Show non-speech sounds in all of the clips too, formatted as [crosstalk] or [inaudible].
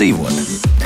dzīvot.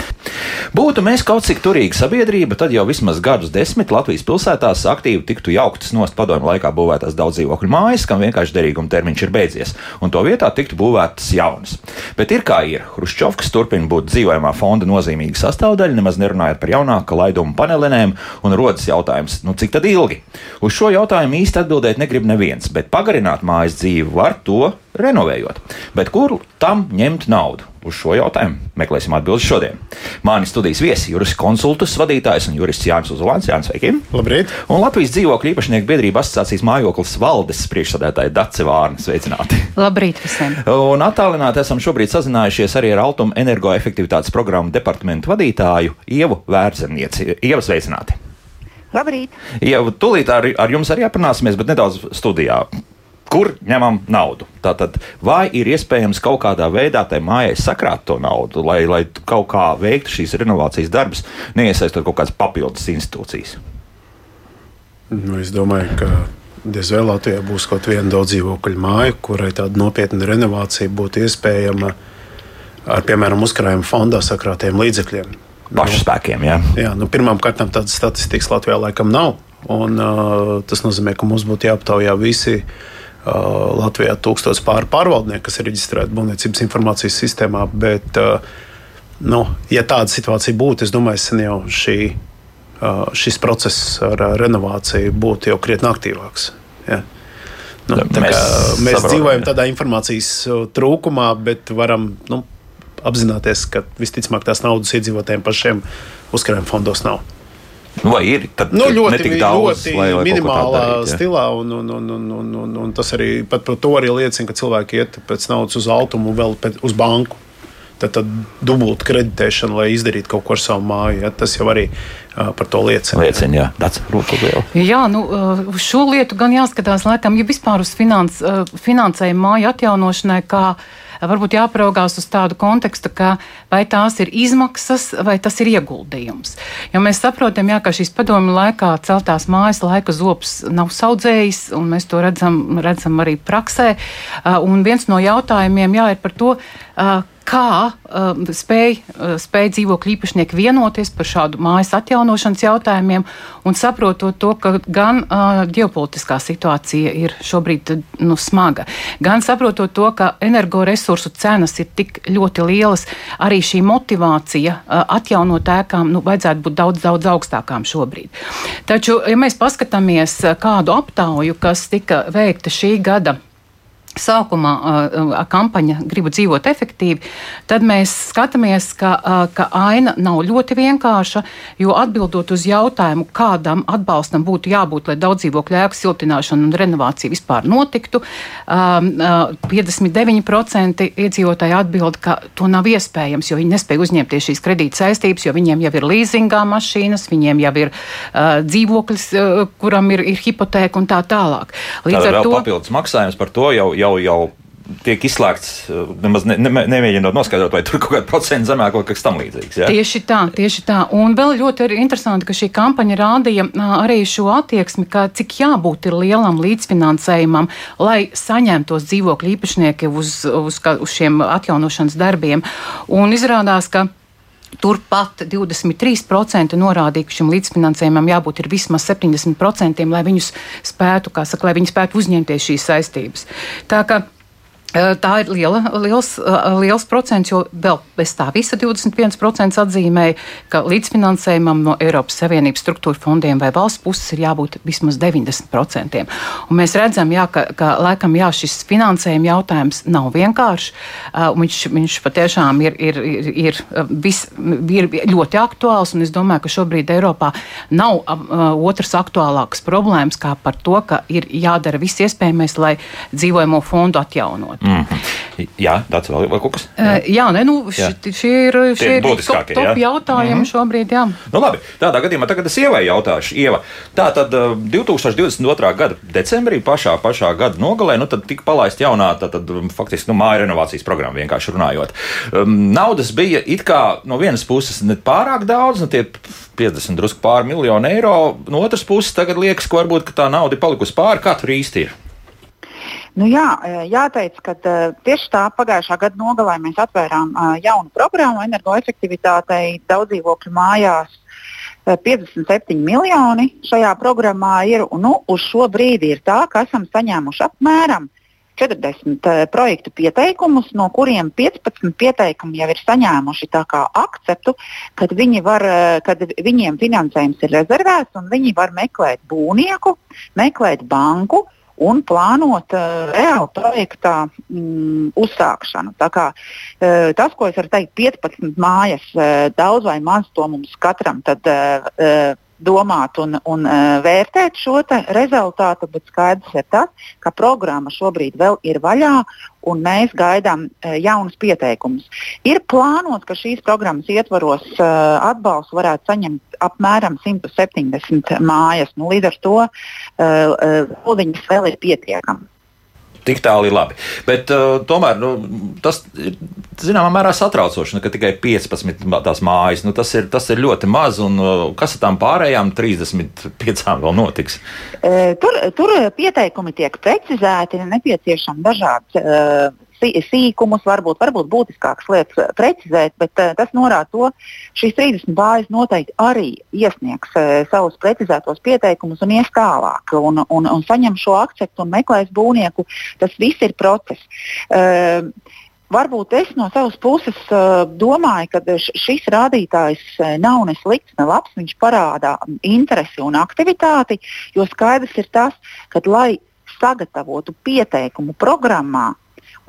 Būtu mēs kaut cik turīga sabiedrība, tad jau vismaz gadus desmit Latvijas pilsētās aktīvi tiktu jauktas nost padomju laikā būvētās daudz dzīvokļu mājas, kam vienkārši derīguma termiņš ir beidzies, un to vietā tiktu būvētas jaunas. Bet ir kā ir. Hruščovs turpina būt dzīvojamā fonda nozīmīga sastāvdaļa, nemaz nerunājot par jaunāku laidumu panelinēm, un rodas jautājums, nu cik tad ilgi? Uz šo jautājumu īsti atbildēt negrib neviens, bet pagarināt mājas dzīvi var to renovējot. Bet kur tam ņemt naudu? Uz šo jautājumu meklēsim atbildi šodien. Mani studijas viesi, jurists konsultus vadītājs un jurists Jānis Uzlāns. Jānis, sveiki! Labrīt! Un Latvijas dzīvokļu īpašnieku biedrība asociācijas mājoklis valdes priekšsādētāja Dace Vārna. Sveicināti! Labrīt visiem! Un attālināti esam šobrīd sazinājušies arī ar Altuma energoefektivitātes programmu departamentu vadītāju Ievu Vērzemnieci. Ieva, sveicināti! Labrīt! Ieva, tūlīt ar, ar jums arī aprunāsimies, bet nedaudz studijā kur ņemam naudu. Tātad, vai ir iespējams kaut kādā veidā tai mājai sakrāt to naudu, lai, lai kaut kā veiktu šīs renovācijas darbus, neiesaistot kaut kādas papildus institūcijas? Nu, es domāju, ka diez vai Latvijā būs kaut viena daudz dzīvokļu māja, kurai tāda nopietna renovācija būtu iespējama ar, piemēram, uzkrājuma fondā sakrātiem līdzekļiem. Pašu spēkiem, jā. jā nu, Pirmkārt, tādas statistikas Latvijā laikam nav. Un, uh, tas nozīmē, ka mums būtu jāaptaujā visi Uh, Latvijā tūkstoš pāri pārvaldnieku, kas ir reģistrēti būvniecības informācijas sistēmā. Bet, uh, nu, ja tāda situācija būtu, es domāju, sen jau šī, uh, šis process ar renovāciju būtu jau krietni aktīvāks. Ja. Nu, mēs mēs saprotam, dzīvojam jā. tādā informācijas trūkumā, bet varam nu, apzināties, ka visticamāk tās naudas iedzīvotājiem pašiem uzkrājuma fondos nav. Nu, vai ir tāda nu, ļoti, daudz, ļoti lai, lai minimālā darīt, ja? stilā, un, un, un, un, un, un, un tas arī par to arī liecina, ka cilvēki iet pēc naudas uz automu, vēl pēc, uz banku. Tad, tad dubulta kreditēšana, lai izdarītu kaut ko ar savu māju. Ja? Tas jau arī uh, par to liecina. Liecina, jā, tāds rūkstošs. Jā, nu, uz šo lietu gan jāskatās, laikam, ja vispār uz finans, finansējumu māju atjaunošanai, kā varbūt jāpraugās uz tādu kontekstu, ka vai tās ir izmaksas vai tas ir ieguldījums. Jo mēs saprotam, jā, ka šīs padomju laikā celtās mājas laika zops nav saudzējis, un mēs to redzam, redzam arī praksē. Un viens no jautājumiem jā, ir par to, kā uh, spēj, uh, spēj dzīvokļu īpašnieki vienoties par šādu mājas atjaunošanas jautājumiem un saprotot to, ka gan uh, ģeopolitiskā situācija ir šobrīd nu, smaga, gan saprotot to, ka energoresursu cenas ir tik ļoti lielas, arī šī motivācija uh, atjaunot ēkām nu, vajadzētu būt daudz, daudz augstākām šobrīd. Taču, ja mēs paskatāmies kādu aptauju, kas tika veikta šī gada sākumā uh, kampaņa Gribu dzīvot efektīvi, tad mēs skatāmies, ka, uh, ka aina nav ļoti vienkārša, jo atbildot uz jautājumu, kādam atbalstam būtu jābūt, lai daudz dzīvokļu ēku siltināšana un renovācija vispār notiktu, um, uh, 59% iedzīvotāji atbild, ka to nav iespējams, jo viņi nespēja uzņemties šīs kredīta saistības, jo viņiem jau ir līzingā mašīnas, viņiem jau ir uh, dzīvoklis, uh, kuram ir, ir hipotēka un tā tālāk. Līdz Tāda ar to papildus maksājums par to jau, jau jau, jau tiek izslēgts, eh, nemaz ne, ne, nemēģinot noskaidrot, vai tur kaut kāda procenta zemāk vai kas tam līdzīgs. Ja? Tieši tā, tieši tā. Un vēl ļoti interesanti, ka šī kampaņa rādīja arī šo attieksmi, ka cik jābūt lielam līdzfinansējumam, lai saņemtos dzīvokļu īpašnieki uz, uz, uz šiem atjaunošanas darbiem. Un izrādās, ka Turpat 23% norādīja, ka šim līdzfinansējumam jābūt vismaz 70%, lai viņus spētu, kā saka, lai viņi spētu uzņemties šīs saistības. Tā kā Tā ir liela, liels, liels procents, jo vēl bez tā visa 21% atzīmēja, ka līdzfinansējumam no Eiropas Savienības struktūra fondiem vai valsts puses ir jābūt vismaz 90%. Un mēs redzam, jā, ka, ka laikam jā, šis finansējuma jautājums nav vienkāršs. Viņš, viņš patiešām ir, ir, ir, ir, vis, ir ļoti aktuāls, un es domāju, ka šobrīd Eiropā nav otras aktuālākas problēmas kā par to, ka ir jādara viss iespējamais, lai dzīvojamo fondu atjaunot. Mm -hmm. Jā, tāds vēl ir kaut kas. Jā, jā ne, nu, jā. šie ir, šie ir top, top jā? jautājumi mm -hmm. šobrīd. Jā. Nu, labi, tādā gadījumā tagad es ievai jautāšu. Ieva, tā tad 2022. gada decembrī, pašā, pašā gada nogalē, nu, tad tika palaista jaunā, tad, tad faktiski nu, māja renovācijas programma vienkārši runājot. Um, naudas bija it kā no vienas puses ne pārāk daudz, nu, tie 50 drusku pāri miljonu eiro, no otras puses tagad liekas, ka varbūt ka tā nauda ir palikusi pāri, kā tur īsti ir. Nu jā, jāteic, ka tieši tā pagājušā gada nogalē mēs atvērām jaunu programmu energoefektivitātei daudzdzīvokļu mājās. 57 miljoni šajā programmā ir. Nu, uz šo brīdi ir tā, ka esam saņēmuši apmēram 40 uh, projektu pieteikumus, no kuriem 15 pieteikumi jau ir saņēmuši akceptu, kad, viņi var, uh, kad viņiem finansējums ir rezervēts un viņi var meklēt būvnieku, meklēt banku un plānot uh, reālu projekta mm, uzsākšanu. Kā, uh, tas, ko es varu teikt, 15 mājas, uh, daudz vai maz to mums katram tad, uh, uh, domāt un, un uh, vērtēt šo rezultātu, bet skaidrs ir tas, ka programma šobrīd vēl ir vaļā un mēs gaidām uh, jaunus pieteikumus. Ir plānots, ka šīs programmas ietvaros uh, atbalstu varētu saņemt apmēram 170 mājas. Nu, līdz ar to uh, uh, vēl ir pietiekami. Tik tālu ir labi. Bet uh, tomēr nu, tas ir zināmā mērā satraucoši, nu, ka tikai 15 tās mājas. Nu, tas, ir, tas ir ļoti maz, un uh, kas ar tām pārējām 35 vēl notiks? Uh, tur, tur pieteikumi tiek precizēti, nepieciešami dažādi. Uh, sīkumus, varbūt, varbūt būtiskākas lietas eh, precizēt, bet uh, tas norāda to, šīs 30 bāzes noteikti arī iesniegs uh, savus precizētos pieteikumus un ies tālāk un, un, un saņem šo akceptu un meklēs būvnieku. Tas viss ir process. Uh, Varbūt es no savas puses uh, domāju, ka šis rādītājs nav ne slikts, ne labs. Viņš parāda interesi un aktivitāti, jo skaidrs ir tas, ka, lai sagatavotu pieteikumu programmā,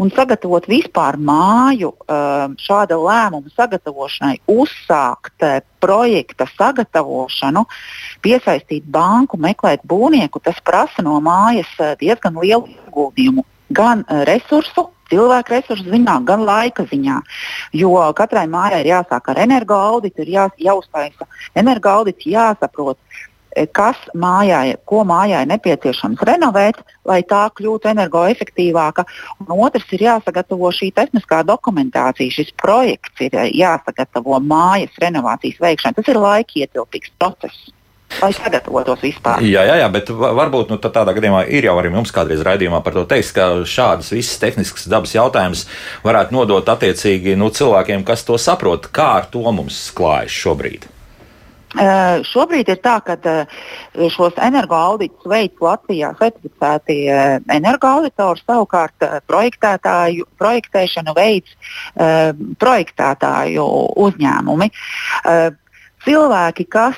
un sagatavot vispār māju um, šāda lēmuma sagatavošanai, uzsākt uh, projekta sagatavošanu, piesaistīt banku, meklēt būvnieku, tas prasa no mājas uh, diezgan lielu ieguldījumu. Gan uh, resursu, cilvēku resursu ziņā, gan laika ziņā. Jo katrai mājai ir jāsāk ar energoauditu, ir jā, jāuztaisa energoaudits, jāsaprot, kas mājai, ko mājai nepieciešams renovēt, lai tā kļūtu energoefektīvāka. Un otrs ir jāsagatavo šī tehniskā dokumentācija. Šis projekts ir jāsagatavo mājas renovācijas veikšanai. Tas ir laikietilpīgs process. Lai sagatavotos vispār. Jā, jā, jā bet varbūt nu, tādā gadījumā ir jau arī mums kādreiz raidījumā par to teiks, ka šādas visas tehniskas dabas jautājumas varētu nodot attiecīgi nu, cilvēkiem, kas to saprot, kā ar to mums klājas šobrīd. Uh, šobrīd ir tā, ka uh, šos energoauditus veids Latvijā certificēti uh, energoauditori, savukārt projektēšanu veids projektētāju uzņēmumi. Cilvēki, kas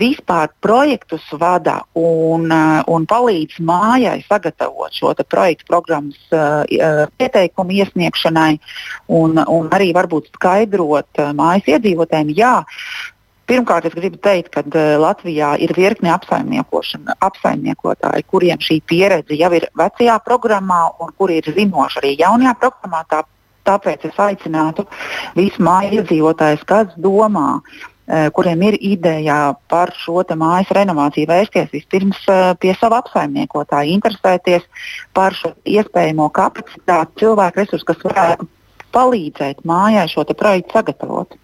vispār projektus vada un, un palīdz mājai sagatavot šo projektu programmas pieteikumu iesniegšanai un, un arī varbūt skaidrot mājas iedzīvotājiem, jā, Pirmkārt, es gribu teikt, ka uh, Latvijā ir virkne apsaimniekotāji, kuriem šī pieredze jau ir vecajā programmā un kuri ir zinoši arī jaunajā programmā. Tā, tāpēc es aicinātu visu māju iedzīvotājus, kas domā, uh, kuriem ir ideja par šo mājas renovāciju, vērsties vispirms uh, pie sava apsaimniekotāja, interesēties par šo iespējamo kapacitāti, cilvēku resursu, kas varētu palīdzēt mājai šo projektu sagatavot.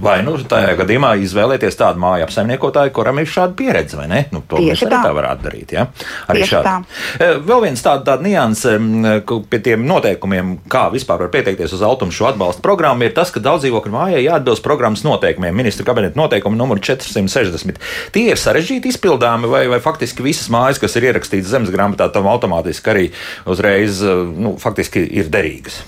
Vai nu tajā gadījumā izvēlēties tādu māju apsaimniekotāju, kuram ir šāda pieredze, vai ne? Nu, to Tieši mēs arī tā. tā varētu darīt. Ja? Arī Tieši šādi. Tā. E, vēl viens tāds tāda nianses pie tiem noteikumiem, kā vispār var pieteikties uz automu šo atbalstu programmu, ir tas, ka daudz dzīvokļu mājai jāatbilst programmas noteikumiem. Ministra kabineta noteikumi numur 460. Tie ir sarežģīti izpildāmi, vai, vai faktiski visas mājas, kas ir ierakstītas zemes grāmatā, tam automātiski arī uzreiz e, nu, ir derīgas.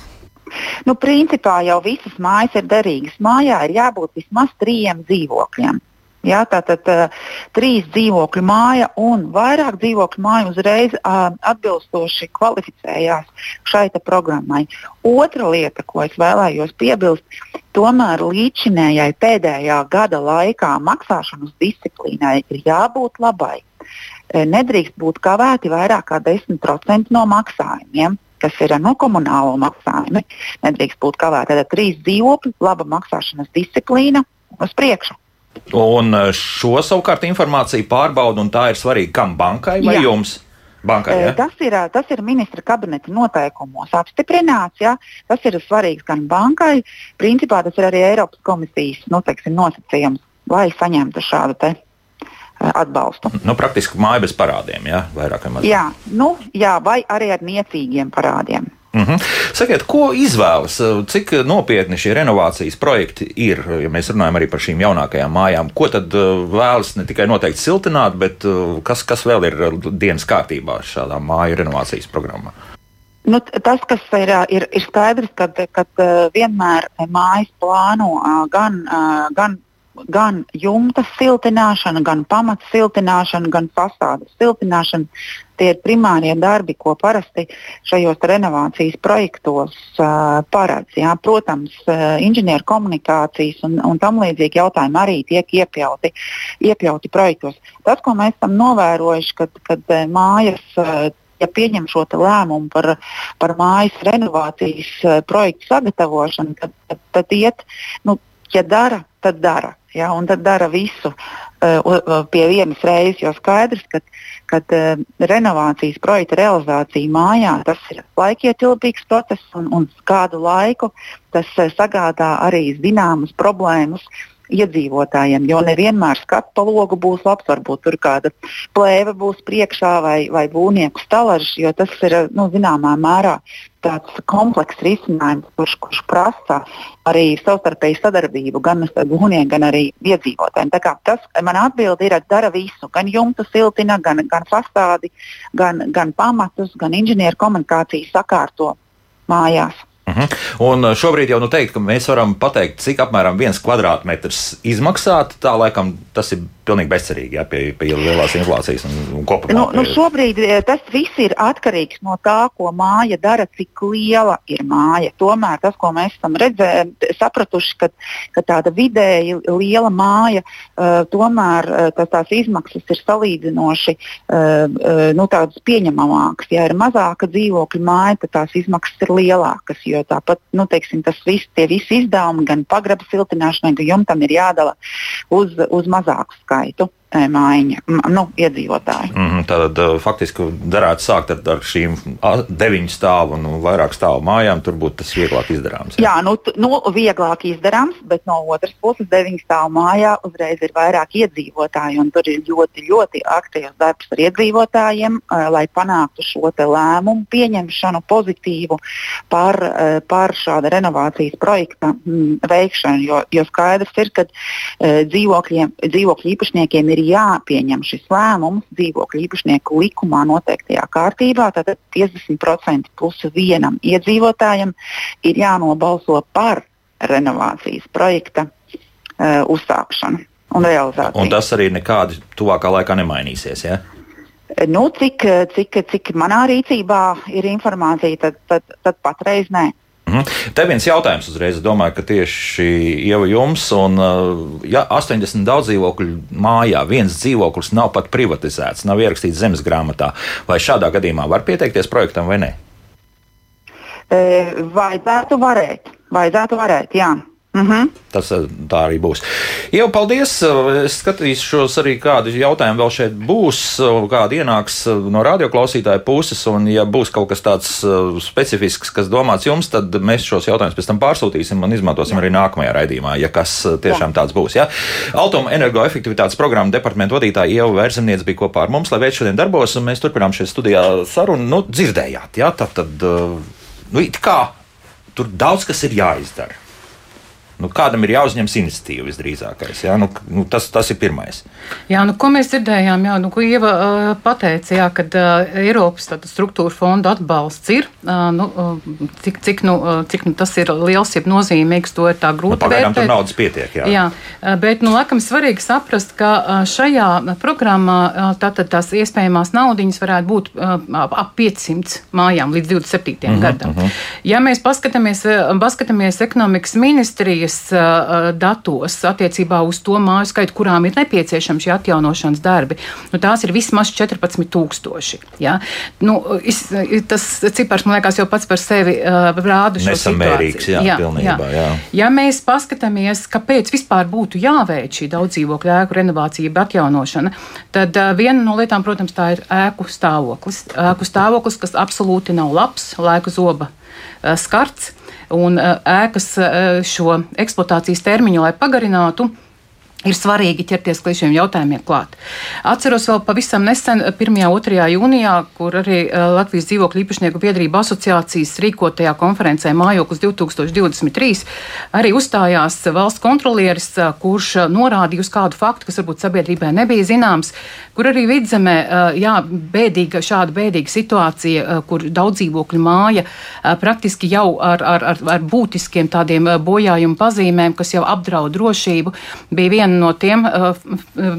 Nu, principā jau visas mājas ir derīgas. Mājā ir jābūt vismaz trījiem dzīvokļiem. Jā, tātad uh, trīs dzīvokļu māja un vairāk dzīvokļu māju uzreiz uh, atbilstoši kvalificējās šai programmai. Otra lieta, ko es vēlējos piebilst, tomēr līdzinējai pēdējā gada laikā maksāšanas disciplīnai ir jābūt labai. Nedrīkst būt kavēti vairāk kā 10% no maksājumiem kas ir no komunālo maksājumi. Nedrīkst būt kavēta. Tad trīs dzīvokļi, laba maksāšanas disciplīna uz priekšu. Un eh, šo savukārt informāciju pārbauda, un tā ir svarīga kam bankai vai Jā. jums? Bankai, ja? tas, ir, tas ir ministra kabineta noteikumos apstiprināts. Ja? Tas ir svarīgs gan bankai, principā tas ir arī Eiropas komisijas nu, teiksim, nosacījums, lai saņemtu šādu te, atbalstu. Nu, praktiski māja bez parādiem, jā, vairāk vai mazāk. Jā, nu, jā, vai arī ar niecīgiem parādiem. Mm -hmm. Sakiet, ko izvēlas, cik nopietni šie renovācijas projekti ir, ja mēs runājam arī par šīm jaunākajām mājām? Ko tad vēlas ne tikai noteikti siltināt, bet kas, kas vēl ir dienas kārtībā šādā māju renovācijas programmā? Nu, tas, kas ir, ir, ir skaidrs, ka vienmēr mājas plāno gan, gan gan jumta siltināšana, gan pamata siltināšana, gan fasādes siltināšana. Tie ir primārie darbi, ko parasti šajos renovācijas projektos uh, paredz. Jā. Protams, uh, inženieru komunikācijas un, un tam līdzīgi jautājumi arī tiek iekļauti, iekļauti projektos. Tas, ko mēs esam novērojuši, kad, kad uh, mājas uh, ja pieņem šo lēmumu par, par mājas renovācijas projektu sagatavošanu, tad, tad, tad iet, nu, ja dara, tad dara. Ja, un tad dara visu uh, pie vienas reizes, jo skaidrs, ka kad, uh, renovācijas projekta realizācija mājā tas ir laikietilpīgs process un, un kādu laiku tas uh, sagādā arī zināmas problēmas iedzīvotājiem, jo nevienmēr skatu pa logu būs labs. Varbūt tur kāda plēve būs priekšā vai, vai būvnieku stalažs, jo tas ir nu, zināmā mērā tāds komplekss risinājums, kurš, kurš prasa arī savstarpēju sadarbību gan būvniekiem, gan arī iedzīvotājiem. Tas man atbildi ir, dara visu, gan jumtu siltina, gan, gan fasādi, gan, gan pamatus, gan inženieru komunikāciju sakārto mājās. Uh mhm. -huh. Un uh, šobrīd jau nu teikt, ka mēs varam pateikt, cik apmēram viens kvadrātmetrs izmaksāt. Tā laikam tas ir pilnīgi bezcerīgi ja, pie, pie lielās inflācijas un, un kopumā. Nu, nu šobrīd eh, tas viss ir atkarīgs no tā, ko māja dara, cik liela ir māja. Tomēr tas, ko mēs esam redzējuši, sapratuši, ka, ka tāda vidēji liela māja, uh, tomēr uh, tās izmaksas ir salīdzinoši uh, uh, nu, pieņemamākas. Ja ir mazāka dzīvokļa māja, tad tās izmaksas ir lielākas jo tāpat nu, teiksim, viss, tie visi izdevumi gan pagraba siltināšanai, gan jumtam ir jādala uz, uz mazāku skaitu mājiņa, nu, iedzīvotāji. Mm -hmm, tad faktiski derētu sākt ar, ar šīm deviņu stāvu un nu, vairāk stāvu mājām. Tur būtu tas vieglāk izdarāms. Jā, jā nu, nu, vieglāk izdarāms, bet no otras puses, deviņu stāvu mājā uzreiz ir vairāk iedzīvotāji. Tur ir ļoti, ļoti aktīvs darbs ar iedzīvotājiem, lai panāktu šo lēmumu pieņemšanu pozitīvu par, par šāda renovācijas projekta veikšanu. Jo, jo skaidrs ir, ka dzīvokļu īpašniekiem ir ir jāpieņem šis lēmums dzīvokļu īpašnieku likumā noteiktajā kārtībā. Tātad 50% plus vienam iedzīvotājam ir jānobalso par renovācijas projekta uh, uzsākšanu un realizāciju. Un tas arī nekādi tuvākā laikā nemainīsies. Ja? Nu, cik, cik, cik manā rīcībā ir informācija, tad, tad, tad patreiz nē. Mhm. Te viens jautājums uzreiz. Es domāju, ka tieši Ieva jums, un ja 80 daudz dzīvokļu mājā viens dzīvoklis nav pat privatizēts, nav ierakstīts zemes grāmatā, vai šādā gadījumā var pieteikties projektam vai nē? E, vajadzētu varēt. Vajadzētu varēt, jā. Mm -hmm. Tas eh, tā arī būs. Jau paldies. Es skatīšos arī, kādi jautājumi vēl šeit būs, kādi ienāks no radioklausītāja puses. Un, ja būs kaut kas tāds eh, specifisks, kas domāts jums, tad mēs šos jautājumus pēc tam pārsūtīsim un izmantosim Jā. arī nākamajā raidījumā, ja kas eh, tiešām Jā. tāds būs. Ja? Automa energoefektivitātes programma departamentu vadītāja Ieva Vērzemniece bija kopā ar mums, lai veids šodien darbos, un mēs turpinām šeit studijā sarunu. Nu, dzirdējāt, ja? tad, tad nu, kā tur daudz kas ir jāizdara. Nu, kādam ir jāuzņemas iniciatīva visdrīzākais. Jā? Nu, nu, tas, tas ir pirmais. Jā, nu, ko mēs dzirdējām, jā, nu, ko Ieva uh, pateica, jā, kad uh, Eiropas struktūra fonda atbalsts ir, uh, nu, cik, cik, nu, cik nu, tas ir liels, ja nozīmīgs, to ir tā grūti nu, pagaidām tur naudas pietiek. Jā, jā bet, nu, laikam svarīgi saprast, ka šajā programmā tātad tās iespējamās naudiņas varētu būt ap 500 mājām līdz 27. Mm -hmm, gadam. Mm -hmm. Ja mēs paskatāmies, paskatāmies ekonomikas ministrijas uh, datos attiecībā uz to māju skaitu, kurām ir nepieciešami šie atjaunošanas darbi, nu, tās ir vismaz 14,000. Ja? Nu, es, tas cipars, man liekas, jau pats par sevi uh, rāda šo Nesamērīgs, jā, jā, pilnībā, jā. jā. Ja mēs paskatāmies, kāpēc vispār būtu jāveic šī daudzdzīvokļu ēku renovācija, atjaunošana, tad uh, viena no lietām, protams, tā ir ēku stāvoklis. Ēku stāvoklis, kas absolūti nav labs, laiku zoba uh, skarts un ēkas šo eksploatācijas termiņu, lai pagarinātu, ir svarīgi ķerties pie šiem jautājumiem klāt. Atceros vēl pavisam nesen, 1. un 2. jūnijā, kur arī eh, Latvijas dzīvokļu īpašnieku biedrība asociācijas rīkotajā konferencē Mājoklis 2023 arī uzstājās valsts kontrolieris, eh, kurš norādīja uz kādu faktu, kas varbūt sabiedrībai nebija zināms, kur arī vidzemē, eh, jā, bēdīga, šāda bēdīga situācija, kur daudz dzīvokļu māja praktiski jau ar, ar, ar, ar būtiskiem tādiem bojājumu pazīmēm, kas jau apdraud drošību, bija viena viena no tiem, uh,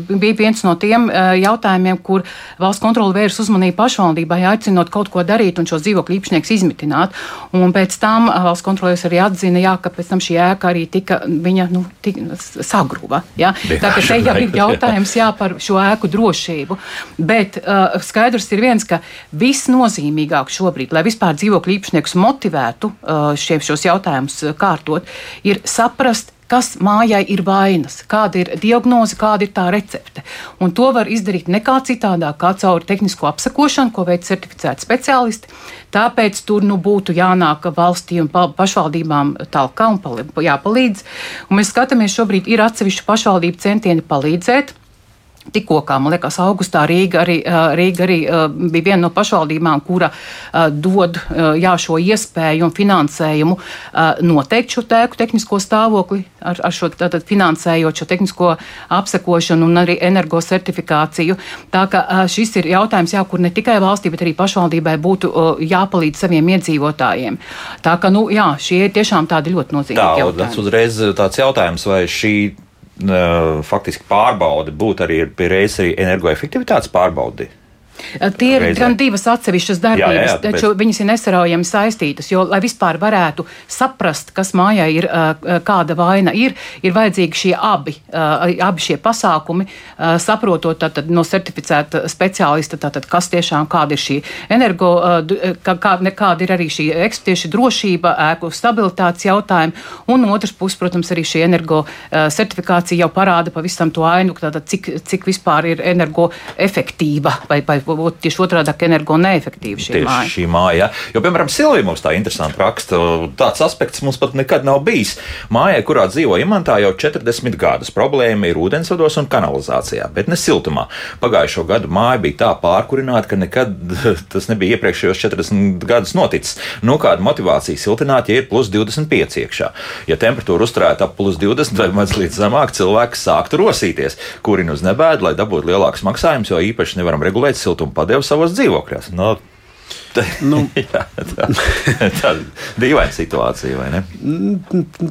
bija viens no tiem uh, jautājumiem, kur valsts kontrole vērs uzmanību pašvaldībai, aicinot kaut ko darīt un šos dzīvokļu īpašniekus izmitināt. Un pēc tam uh, valsts kontrolēs arī atzina, jā, ka pēc tam šī ēka arī tika, viņa, nu, tika sagruva. Jā. Tā ka te jau ir jautājums jā, par šo ēku drošību. Bet uh, skaidrs ir viens, ka viss nozīmīgāk šobrīd, lai vispār dzīvokļu īpašniekus motivētu uh, šie, šos jautājumus kārtot, ir saprast, kas mājai ir vainas, kāda ir diagnoze, kāda ir tā recepte. Un to var izdarīt nekā citādāk, kā caur tehnisko apsakošanu, ko veic certificēti speciālisti. Tāpēc tur nu, būtu jānāk valstī un pašvaldībām talkā un jāpalīdz. Un mēs skatāmies, šobrīd ir atsevišķi pašvaldību centieni palīdzēt Tikko, kā man liekas, augustā Rīga arī, Rīga arī bija viena no pašvaldībām, kura dod jā, šo iespēju un finansējumu noteikt šo tēku tehnisko stāvokli ar, ar šo tātad, finansējot šo tehnisko apsekošanu un arī energosertifikāciju. Tā ka šis ir jautājums, jā, kur ne tikai valstī, bet arī pašvaldībai būtu jāpalīdz saviem iedzīvotājiem. Tā ka, nu, jā, šie ir tiešām tādi ļoti nozīmīgi tā, jautājumi. Uzreiz tāds jautājums, vai šī faktiski pārbaude būtu arī reizes arī energoefektivitātes pārbaudi. Tie ir reizē. gan divas atsevišķas darbības, jā, jā, jā, taču viņas ir nesaraujami saistītas. Jo, lai vispār varētu saprast, kas mājā ir, kāda vaina ir, ir vajadzīgi šie abi, abi šie pasākumi, saprotot tātad, no certificēta speciālista, tātad, kas tiešām kāda ir šī energo, kā, kāda ir arī šī tieši drošība, ēku stabilitātes jautājumi, un otrs puses, protams, arī šī energo certifikācija jau parāda pavisam to ainu, tātad, cik, cik vispār ir energo efektīva vai, vai būtu tieši otrādi energo neefektīva šī tieši māja. Šī māja ja? Jo, piemēram, Silvija mums tā interesanti raksta, tāds aspekts mums pat nekad nav bijis. Mājai, kurā dzīvo imantā jau 40 gadus, problēma ir ūdensvados un kanalizācijā, bet ne siltumā. Pagājušo gadu māja bija tā pārkurināta, ka nekad [laughs] tas nebija iepriekšējos 40 gadus noticis. Nu, kāda motivācija siltināt, ja ir plus 25 iekšā? Ja temperatūra uzturētu ap plus 20 vai mazliet zemāk, cilvēks sāktu rosīties, kurina uz nebēdu, lai dabūtu lielāks maksājums, jo īpaši nevaram regulēt siltumu siltumpadeva savos dzīvokļos. No, nu, [laughs] jā, tā ir dīvaina situācija, vai ne?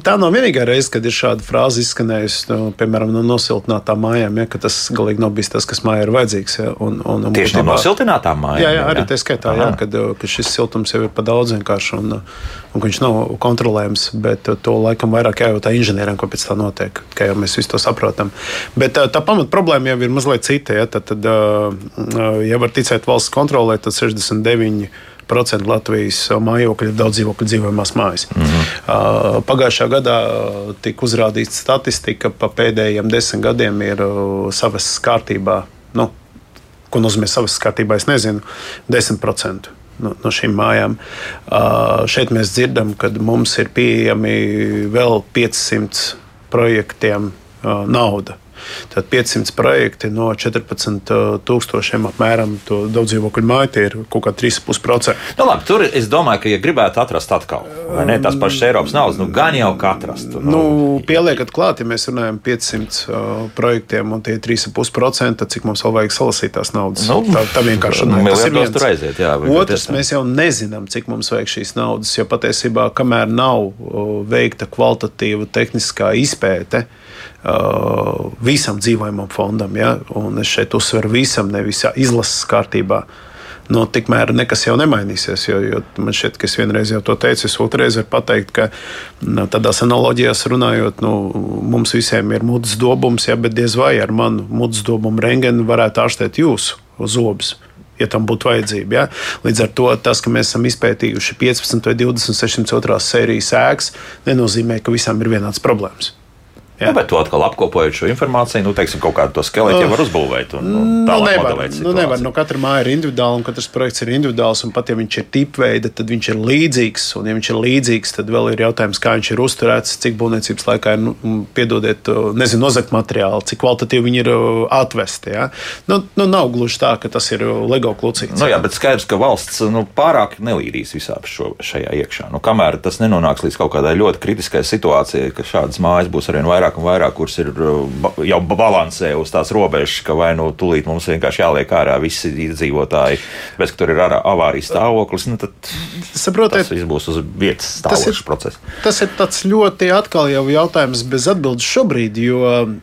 Tā nav vienīgā reize, kad ir šāda frāze izskanējusi, nu, piemēram, no nosiltinātām mājām, ja, ka tas galīgi nav bijis tas, kas mājai ir vajadzīgs. Ja, un, un, un Tieši no nosiltinātām mājām? Jā, jā, arī tā skaitā, jā, kad, kad šis siltums jau ir pa daudz vienkārši un, un ka viņš nav kontrolējams, bet to laikam vairāk jājautā inženieriem, ko pēc tā notiek, kā jau mēs visi to saprotam. Bet tā, tā pamat problēma jau ir mazliet cita. Ja, tad, tad, ja var ticēt valsts kontrolē, tad 69 procenti Latvijas mājokļu ir daudz dzīvokļu dzīvojamās mājas. Mm -hmm. Pagājušā gadā tika uzrādīta statistika, ka pa pēdējiem desmit gadiem ir savas kārtībā. Nu, ko nozīmē savas kārtībā, es nezinu, 10% no, no šīm mājām. Uh, šeit mēs dzirdam, ka mums ir pieejami vēl 500 projektiem uh, nauda. Tad 500 projekti no 14,000 apmēram daudz dzīvokļu māju, tie ir kaut kā 3,5%. Nu, labi, tur es domāju, ka, ja gribētu atrast atkal, vai ne tās pašas Eiropas naudas, nu gan jau kā atrast. Nu, nu, pieliekat klāt, ja mēs runājam par 500 uh, projektiem un tie ir 3,5%, tad cik mums vēl vajag salasīt tās naudas? Nu, tā, tā vienkārši nu, tas ir viens. Aiziet, jā, Otrs, mēs jau nezinām, cik mums vajag šīs naudas, jo patiesībā, kamēr nav uh, veikta kvalitatīva tehniskā izpēte, Uh, visam dzīvojamam fondam. Ja? Un es šeit uzsveru visam, nevis izlases kārtībā. Nu, tikmēr nekas jau nemainīsies. Jo, jo man šķiet, ka es vienreiz jau to teicu, es otrreiz varu pateikt, ka nu, tādās analogijās runājot, nu, mums visiem ir mutes dobums, ja, bet diez vai ar manu mutes dobumu rengeni varētu ārstēt jūsu zobus ja tam būtu vajadzība. Ja? Līdz ar to tas, ka mēs esam izpētījuši 15 vai 20 602 sērijas sēklas, nenozīmē, ka visām ir vienāds problēmas. Jā. Nu, bet to atkal apkopojot šo informāciju, nu, teiksim, kaut kādu to skeletu jau var uzbūvēt. Un, un nu, nevar, nu, nevar. Nu, katra māja ir individuāla un katrs projekts ir individuāls. Pat ja viņš ir tipveida, tad viņš ir līdzīgs. Un, ja viņš ir līdzīgs, tad vēl ir jautājums, kā viņš ir uzturēts, cik būvniecības laikā ir, nu, piedodiet, nezinu, nozagt materiāli, cik kvalitatīvi viņi ir atvesti. Ja? Nu, nu, nav gluži tā, ka tas ir LEGO klucīts. Nu, jā, bet skaidrs, ka valsts nu, pārāk nelīdīs visā šo, šajā iekšā. Nu, kamēr tas nenonāks līdz kaut kādai ļoti kritiskai situācijai, ka šādas mājas būs arvien vairāk un vairāk, kuras ir uh, jau balansē uz tās robežas, ka vai nu tūlīt mums vienkārši jāliek ārā visi iedzīvotāji, bet ka tur ir avārijas stāvoklis, nu, tad Saprotiet, tas viss būs uz vietas stāvokļa process. Tas ir tāds ļoti atkal jau jautājums bez atbildes šobrīd, jo uh,